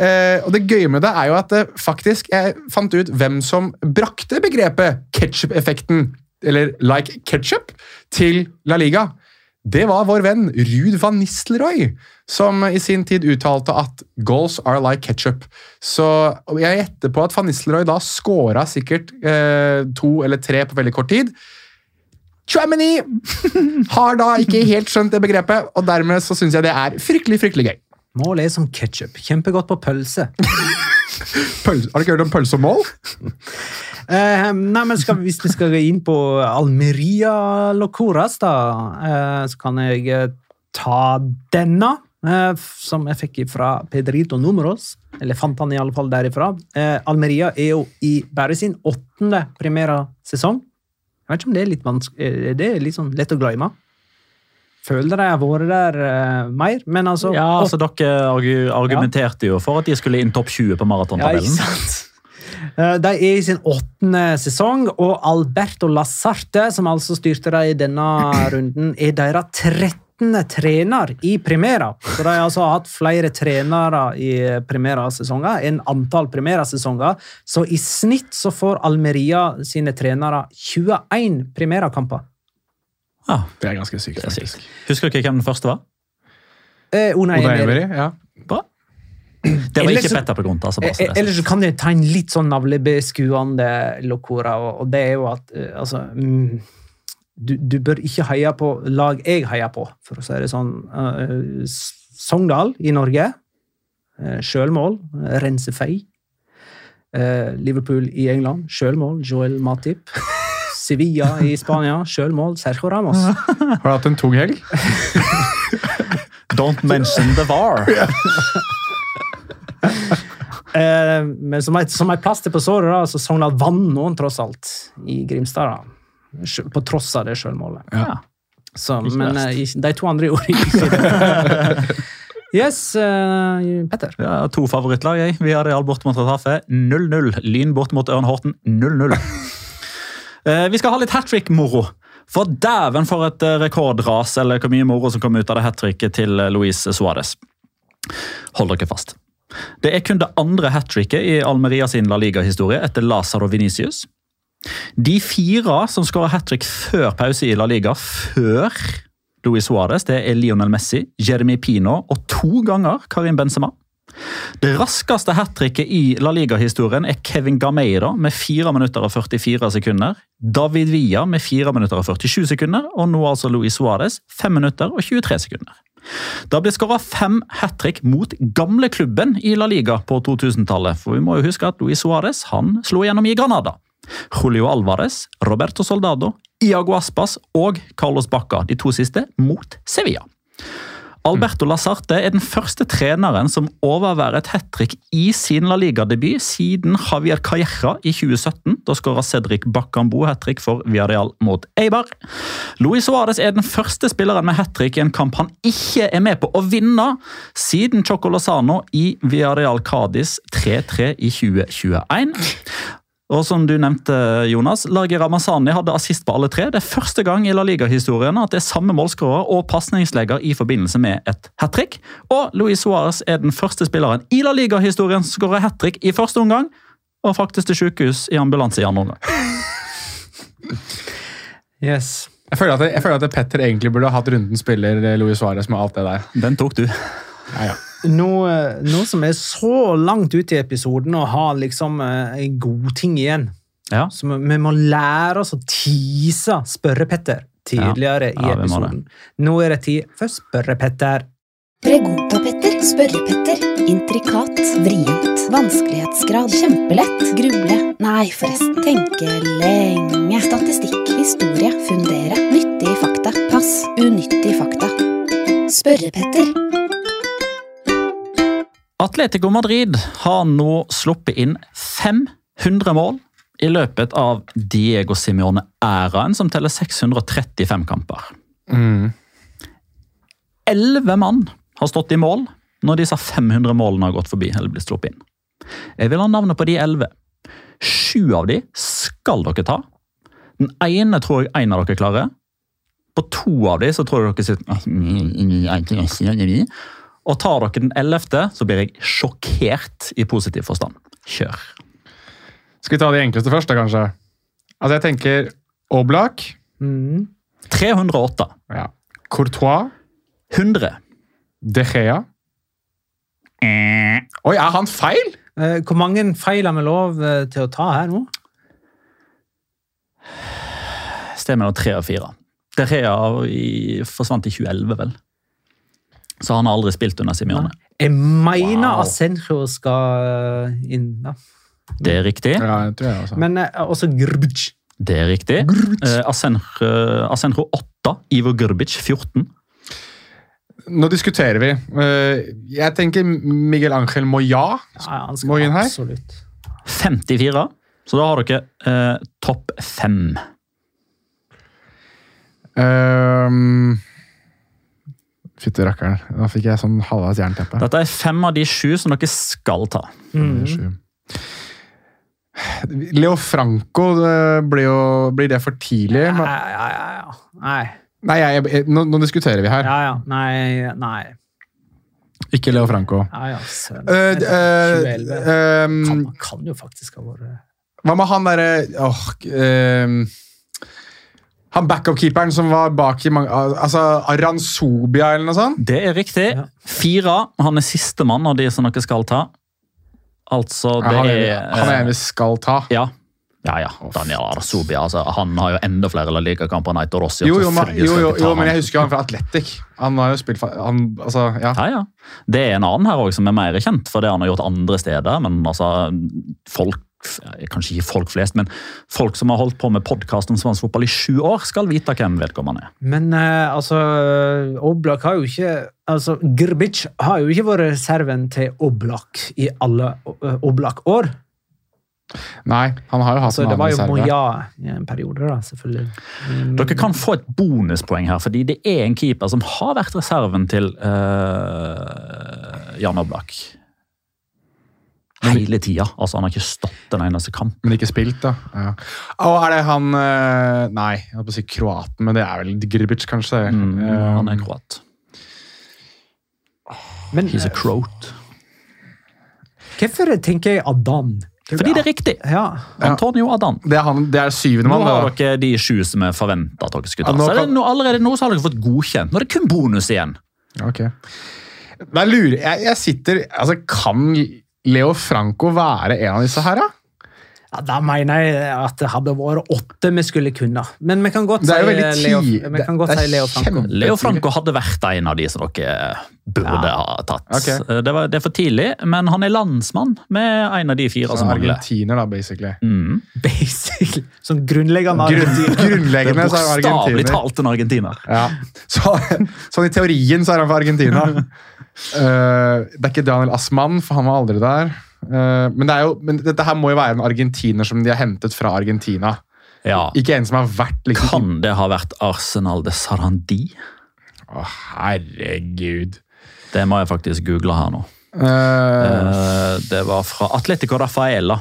Eh, og det gøye med det er jo at eh, faktisk jeg fant ut hvem som brakte begrepet ketchup-effekten, eller like ketchup, til La Liga. Det var vår venn Ruud van Nistelrooy, som i sin tid uttalte at goals are like ketchup. Så jeg gjetter på at van Nistelrooy da scora sikkert eh, to eller tre på veldig kort tid. Chouameni <laughs> har da ikke helt skjønt det begrepet, og dermed så syns jeg det er fryktelig fryktelig gøy. Målet er som ketsjup. Kjempegodt på pølse. Pølse, har du ikke hørt om pølse og mål? Uh, nei, men skal, Hvis vi skal gå inn på Almeria Locoras, da, uh, så kan jeg eh, ta denne. Uh, som jeg fikk fra Pedrito Numeros. Eller fant han i alle fall derifra. Eh, Almeria er jo i bare sin åttende primære sesong. Jeg vet ikke om det er litt vanskelig Det er litt sånn lett å glemme. Føler de har vært der uh, mer, men altså Ja, altså Dere argu- argumenterte jo for at de skulle inn topp 20 på Ja, ikke maratontabellen. sant? Eh, De er i sin åttende sesong, og Alberto Lassarte, som altså styrte dem i denne runden, er deres 13. trener i Primera. Så de har altså hatt flere trenere i Primera-sesonger enn antall Primera-sesonger. Så i snitt så får Almeria sine trenere 21 Primera-kamper. Ja, Det er ganske sykt. er faktisk. sykt. Husker dere hvem den første var? Eh, Unai Emery. Ja. Bra. Det var ikke så- Petter på grunn altså, bare Eh, er Ellers kan jeg ta en litt sånn navlebeskuende lokora, og og det er jo at eh, altså mm, du, du bør ikke heie på lag jeg heier på, for å si det sånn. Eh, Sogndal i Norge. Uh, Sjølmål. eh, Rense Fei. Eh, Liverpool i England. Sjølmål. Joel Matip. <laughs> Sevilla i Spania. Sjølmål. Sergio Ramos. <laughs> Har du hatt en tung helg? <laughs> Don't mention the VAR. <laughs> Eh, men som et, som et plaster på såret, da, så Sogndal vant noen tross alt i Grimstad. da. På tross av det sjølmålet. Ja. Så, men eh, de to andre gjorde ikke det. Yes, uh, Petter. Ja, to favorittlag. jeg. Vi har Real bort mot Retafe 0-0. Lyn bort mot Ørn Horten 0-0. Eh, Vi skal ha litt hat trick-moro. For dæven for et eh, rekordras, eller hvor mye moro som kom ut av det hat tricket til eh, Luis Suárez. Hold dere fast. Det er kun det andre hat tricket i Almeria sin La Liga-historie etter Lazaro Vinicius. De fire som skåra hat trick før pause i La Liga, før Luis Suárez, det er Lionel Messi, Jeremy Pino og to ganger Karim Benzema. Det raskeste hat tricket i La Liga-historien er Kevin Gameira med 4 minutter og 44 sekunder. David Villa med 4 minutter og 47 sekunder, og nå altså Luis Suárez 5 minutter og 23 sekunder. Det ble skåra fem hat trick mot gamleklubben i La Liga på 2000-tallet. For vi må jo huske at Luis Suárez han slo gjennom i Granada. Julio Alvarez, Roberto Soldado, Iago Aspas og Carlos Bacca, de to siste, mot Sevilla. Alberto Lazarte er den første treneren som overværer et hat trick i sin La Liga-debut siden Javier Calleja i 2017. Da skåra Cedric Bakambo hat trick for Villarreal mot Eibar. Luis Suárez er den første spilleren med hat trick i en kamp han ikke er med på å vinne, siden Choco Lozano i Villarreal Cádiz 3-3 i 2021. Og som du nevnte, Jonas, Largi Ramazani hadde assist på alle tre. Det er første gang i La Liga-historien at det er samme målskårer og pasningslegger i forbindelse med et hat trick. Og Luis Suárez er den første spilleren i La Liga-historien som skårer hat trick i første omgang, og faktisk til sykehus i ambulanse i andre omgang. Yes. Jeg føler, at, jeg føler at Petter egentlig burde ha hatt rundens spiller eh, Luis Suárez med alt det der. Den tok du. Ja, ja. Noe, noe som er så langt ute i episoden og har liksom eh, en god ting igjen. Ja. Så vi, må lære oss å tease Spørre-Petter tidligere Ja, i episoden. Nå er det tid for Spørre-Petter. Pregunta-Petter, Spørre-Petter, intrikat, vrient, vanskelighetsgrad, kjempelett, gruble, nei forresten, tenke lenge, statistikk, historie, fundere, nyttige fakta, pass, unyttige fakta. Spørre-Petter. Atletico Madrid har nå sluppet inn 500 mål i løpet av Diego Simione-æraen, som teller 635 kamper. Mm. Elleve mann har stått i mål når disse 500 målene har gått forbi eller blitt sluppet inn. Jeg vil ha navnet på de elleve. Sju av de skal dere ta. Den ene tror jeg en av dere klarer. På to av de så tror jeg dere sitter Og tar dere den ellevte, så blir jeg sjokkert i positiv forstand. Kjør. Skal vi ta de enkleste først, da, kanskje? Altså, jeg tenker Oblak. Mm. 308. Ja. Courtois. 100. De Gea. Oi, er han feil? Eh, hvor mange feil har vi lov eh, til å ta her nå? Stemmer nå tre av fire. De Gea forsvant i 2011, vel. Så han har aldri spilt under Simione. Jeg mener Wow. Asenjo skal eh, inn, da. Det er riktig. Ja, jeg tror jeg også. Men eh, også Grbic. Det er riktig. Eh, Asenjo, Asenjo 8, Ivo Grbic 14. Nå diskuterer vi. Eh, Jeg tenker Miguel Angel Moya. Ja, han Må inn her? absolutt. 54. Så da har dere eh, topp fem. Um, Fytti rakkeren. Da fikk jeg sånn halvveis jernteppe. Dette er fem av de sju som dere skal ta. Mm. Leo Franco, det blir, jo, blir det for tidlig? Ja, ja, ja, ja. Nei. Nei, jeg, jeg, nå, nå diskuterer vi her. Ja, ja. Nei. Nei. Ikke Leo Franco. Ja, ja. søren. Eh, eh, 2011. ehm, Kan, kan jo faktisk ha vært hva med han derre åh, ehm, Han backup-keeperen som var bak i mange Altså Aransobia eller noe sånt? Det er riktig. Ja. Fire. Han er sistemann av de som dere skal ta. Altså, Ja, det han, er er, han er en vi skal ta. Ja. Ja, ja. Daniel Arsobia. Altså, han har jo enda flere La Liga-kamper enn Aitor Rossi. Jo, jo, men, selvfølgelig jo, jo, jo, men han. jeg husker han fra Atletic. Han har jo spilt for han, altså, ja. Ja, ja. Det er en annen her også, som er mer kjent for det han har gjort andre steder. Men altså, folk Kanskje ikke folk flest, men folk som har holdt på med podkast om svensk fotball i sju år, skal vite hvem vedkommende er. Men eh, altså Oblak har jo ikke altså Grbic har jo ikke vært reserven til Oblak i alle eh, Oblak-år. Nei, han har jo hatt altså, en det var annen jo. Moya i en periode, da, selvfølgelig. Mm. Dere kan få et bonuspoeng her, fordi det er en keeper som har vært reserven til uh, Jan Oblak. Hele tida. Altså, han har ikke stått en eneste kamp. Men ikke spilt, da. Ja. Og er det han eh, Nei, jeg holdt på å si kroaten, men det er vel Grbic, kanskje. Mm, Eh, han er kroat. Men He's a croat. hvorfor tenker jeg Adan? Fordi det er riktig. Ja. Antonio Adan. Det er, han, det er syvende Nå har dere de sju som er forventa at dere skulle ta. Ja, nå Så er det kan- nå, allerede nå så har dere fått godkjent. Nå er det kun bonus igjen. Ok. Da lurer jeg, jeg sitter Altså, kan Leo Franco være en av disse her, da? Ja, Da mener jeg at det hadde vært åtte vi skulle kunne. Men vi kan godt si Leo, godt det si Leo Franco. Leo Franco hadde vært en av de som dere burde Ja. ha tatt. Okay. Det, var, det er for tidlig, men han er landsmann med en av de fire som mangler. argentiner, da, basically. Mm. Basically. Som grunnleggende argentiner. grunnleggende så er han Bokstavelig argentiner. talt en argentiner. Ja. Så, <laughs> sånn i teorien så er han fra Argentina. <laughs> Eh, det er ikke Daniel Asman, for han var aldri der. Uh, men, det jo, men dette her må jo være en argentiner som de har hentet fra Argentina. Ja. Ikke en som har vært liksom Kan det ha vært Arsenal de Sarandi? Å, herregud. Det må jeg faktisk google her nå. Uh... Det var fra Atletico Rafaela.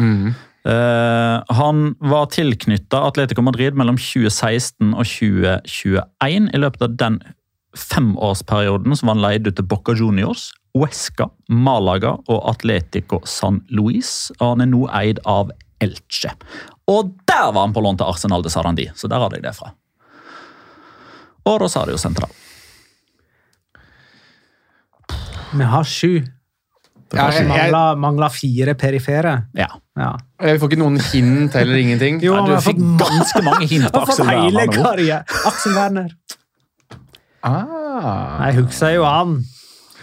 mm. Uh, han var tilknytta Atletico Madrid mellom 2016 og 2021. I løpet av den femårsperioden så var han leid ut til Boca Juniors, Huesca, Malaga og Atletico San Luis. Og han er nå eid av Elche. Og der var han på lån til Arsenal de Sarandi, så der hadde jeg det fra. Og Rosario Central. Vi har sju. Ja, jeg, jeg, Mangler, mangler fire perifere. Ja. Ja. Vi får ikke noen hint eller ingenting. Jo, Nei, du har fikk fått ganske mange hint på Aksel Werner Aksel Werner. Ah. Jeg husker jo han.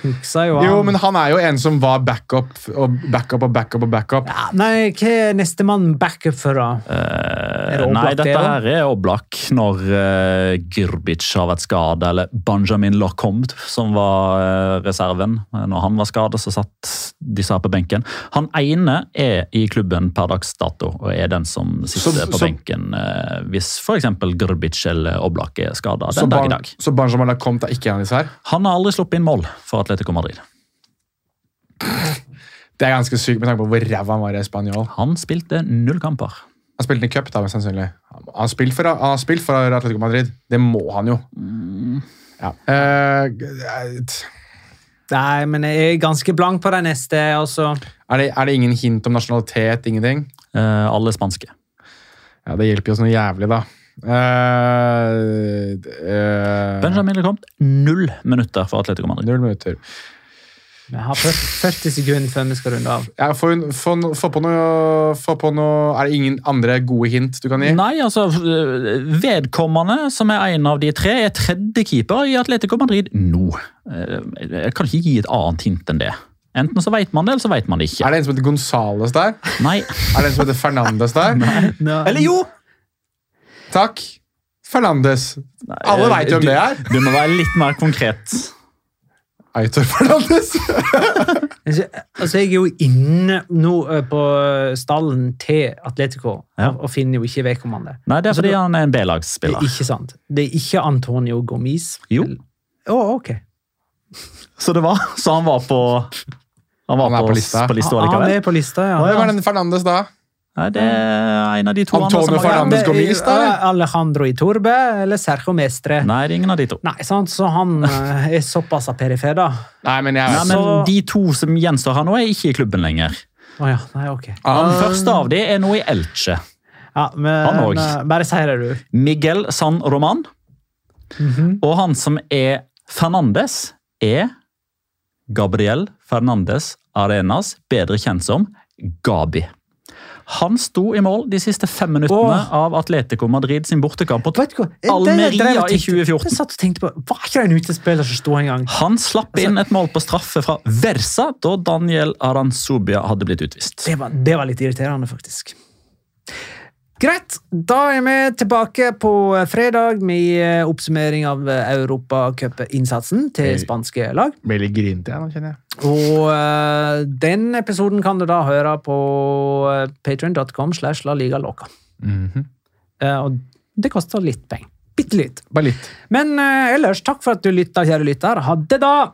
Husker jo han. Jo, men han er jo en som var backup og backup og backup. og backup. ja, Nei, hva er nestemann backup for, da? Er det Eh, Nei, det dette her er Oblak når uh, Grbic har vært skada, eller Benjamin Lacombe, som var uh, reserven. Eh, Når han var skada, så satt disse her på benken. Han ene er i klubben per dags dato, og er den som sitter Så- på så- benken uh, hvis f.eks. Grbic eller Oblak er skada den dag i dag. så Benjamin Lacombe er ikke en av disse her? Han har aldri sluppet inn mål for Atletico Madrid. Det er ganske sykt med tanke på hvor ræva han var i Spanjol. Han spilte null kamper. Han spilte i cup, da, mest sannsynlig. Han har spilt for, han har spilt for Atletico Madrid. Det må han jo. Ja. Uh, Nei, men jeg er ganske blank på det neste. også. er, det, er det ingen hint om nasjonalitet? Ingenting? Uh, alle spanske. Ja, Det hjelper jo så noe jævlig, da. Eh, d- eh, Benjamin Lecomte, null minutter for Atletico Madrid. Null minutter. Vi har 40, 40 sekunder før vi skal runde av. Ja, få, få, få, på noe, få på noe Er det ingen andre gode hint du kan gi? Nei, altså Vedkommende, som er en av de tre, er tredje keeper i Atletico Madrid nå. Eh, Jeg kan ikke gi et annet hint enn det. Enten så vet man det, eller så vet man det ikke. Er det en som heter Gonzales der? Nei. Er det en som heter Fernandes der? <laughs> Eller jo! Takk. Fernandes. Alle vet jo hvem det er. Du må være litt mer konkret. <laughs> Aitor Fernandes. <laughs> Altså, Jeg er jo inne nå eh, på stallen til Atletico Ja. og, finner jo ikke vedkommende. Nei, det er Altså, fordi altså, han er en Det er B-lagsspiller. ikke sant. Det er ikke Antonio Gomis. Jo. Å, ok. Så det var Så han var på Han var Han er på, på lista. på lista Han likevel? er på lista, ja. Hvem er den Fernandes da? Nei, det er en av de to Antone Antonio Fernandes er- Gomis, da. Alejandro Iturbe eller Sergio Mestre. Nei, Nei, det er ingen av de to. sant? Så han eh, er såpass perifer, da. Nei, men jeg Nei, men Så- De to som gjenstår her nå, er ikke i klubben lenger. Oh, ja, nei, ok. Den første av dem er nå i Elche. Ja, men, Han òg. eh, Bare si det, du. Miguel San Roman. Og han som er Fernandes, er Gabriel Fernandes Arenas, bedre kjent som Gabi. Han sto i mål de siste fem minuttene Åh. av Atletico Madrid sin bortekamp mot Almeria i 2014. Jeg satt og tenkte på, Var ikke det en utespiller som sto en gang? Han slapp inn et mål på straffe fra Versa da Daniel Aranzubia hadde blitt utvist. Det var, det var litt irriterende, faktisk. Greit, da er vi tilbake på fredag med eh, oppsummering av europacupinnsatsen Europacup-innsatsen til spanske lag. Veldig litt grinete, jeg nå, kjenner jeg. Og uh, den episoden kan du da høre på patrion.com slash la liga loca. Mm -hmm. uh, og det koster litt penger. Bitte litt. Bare litt. Men uh, ellers, takk for at du lytta, kjære lytter. Ha det, da!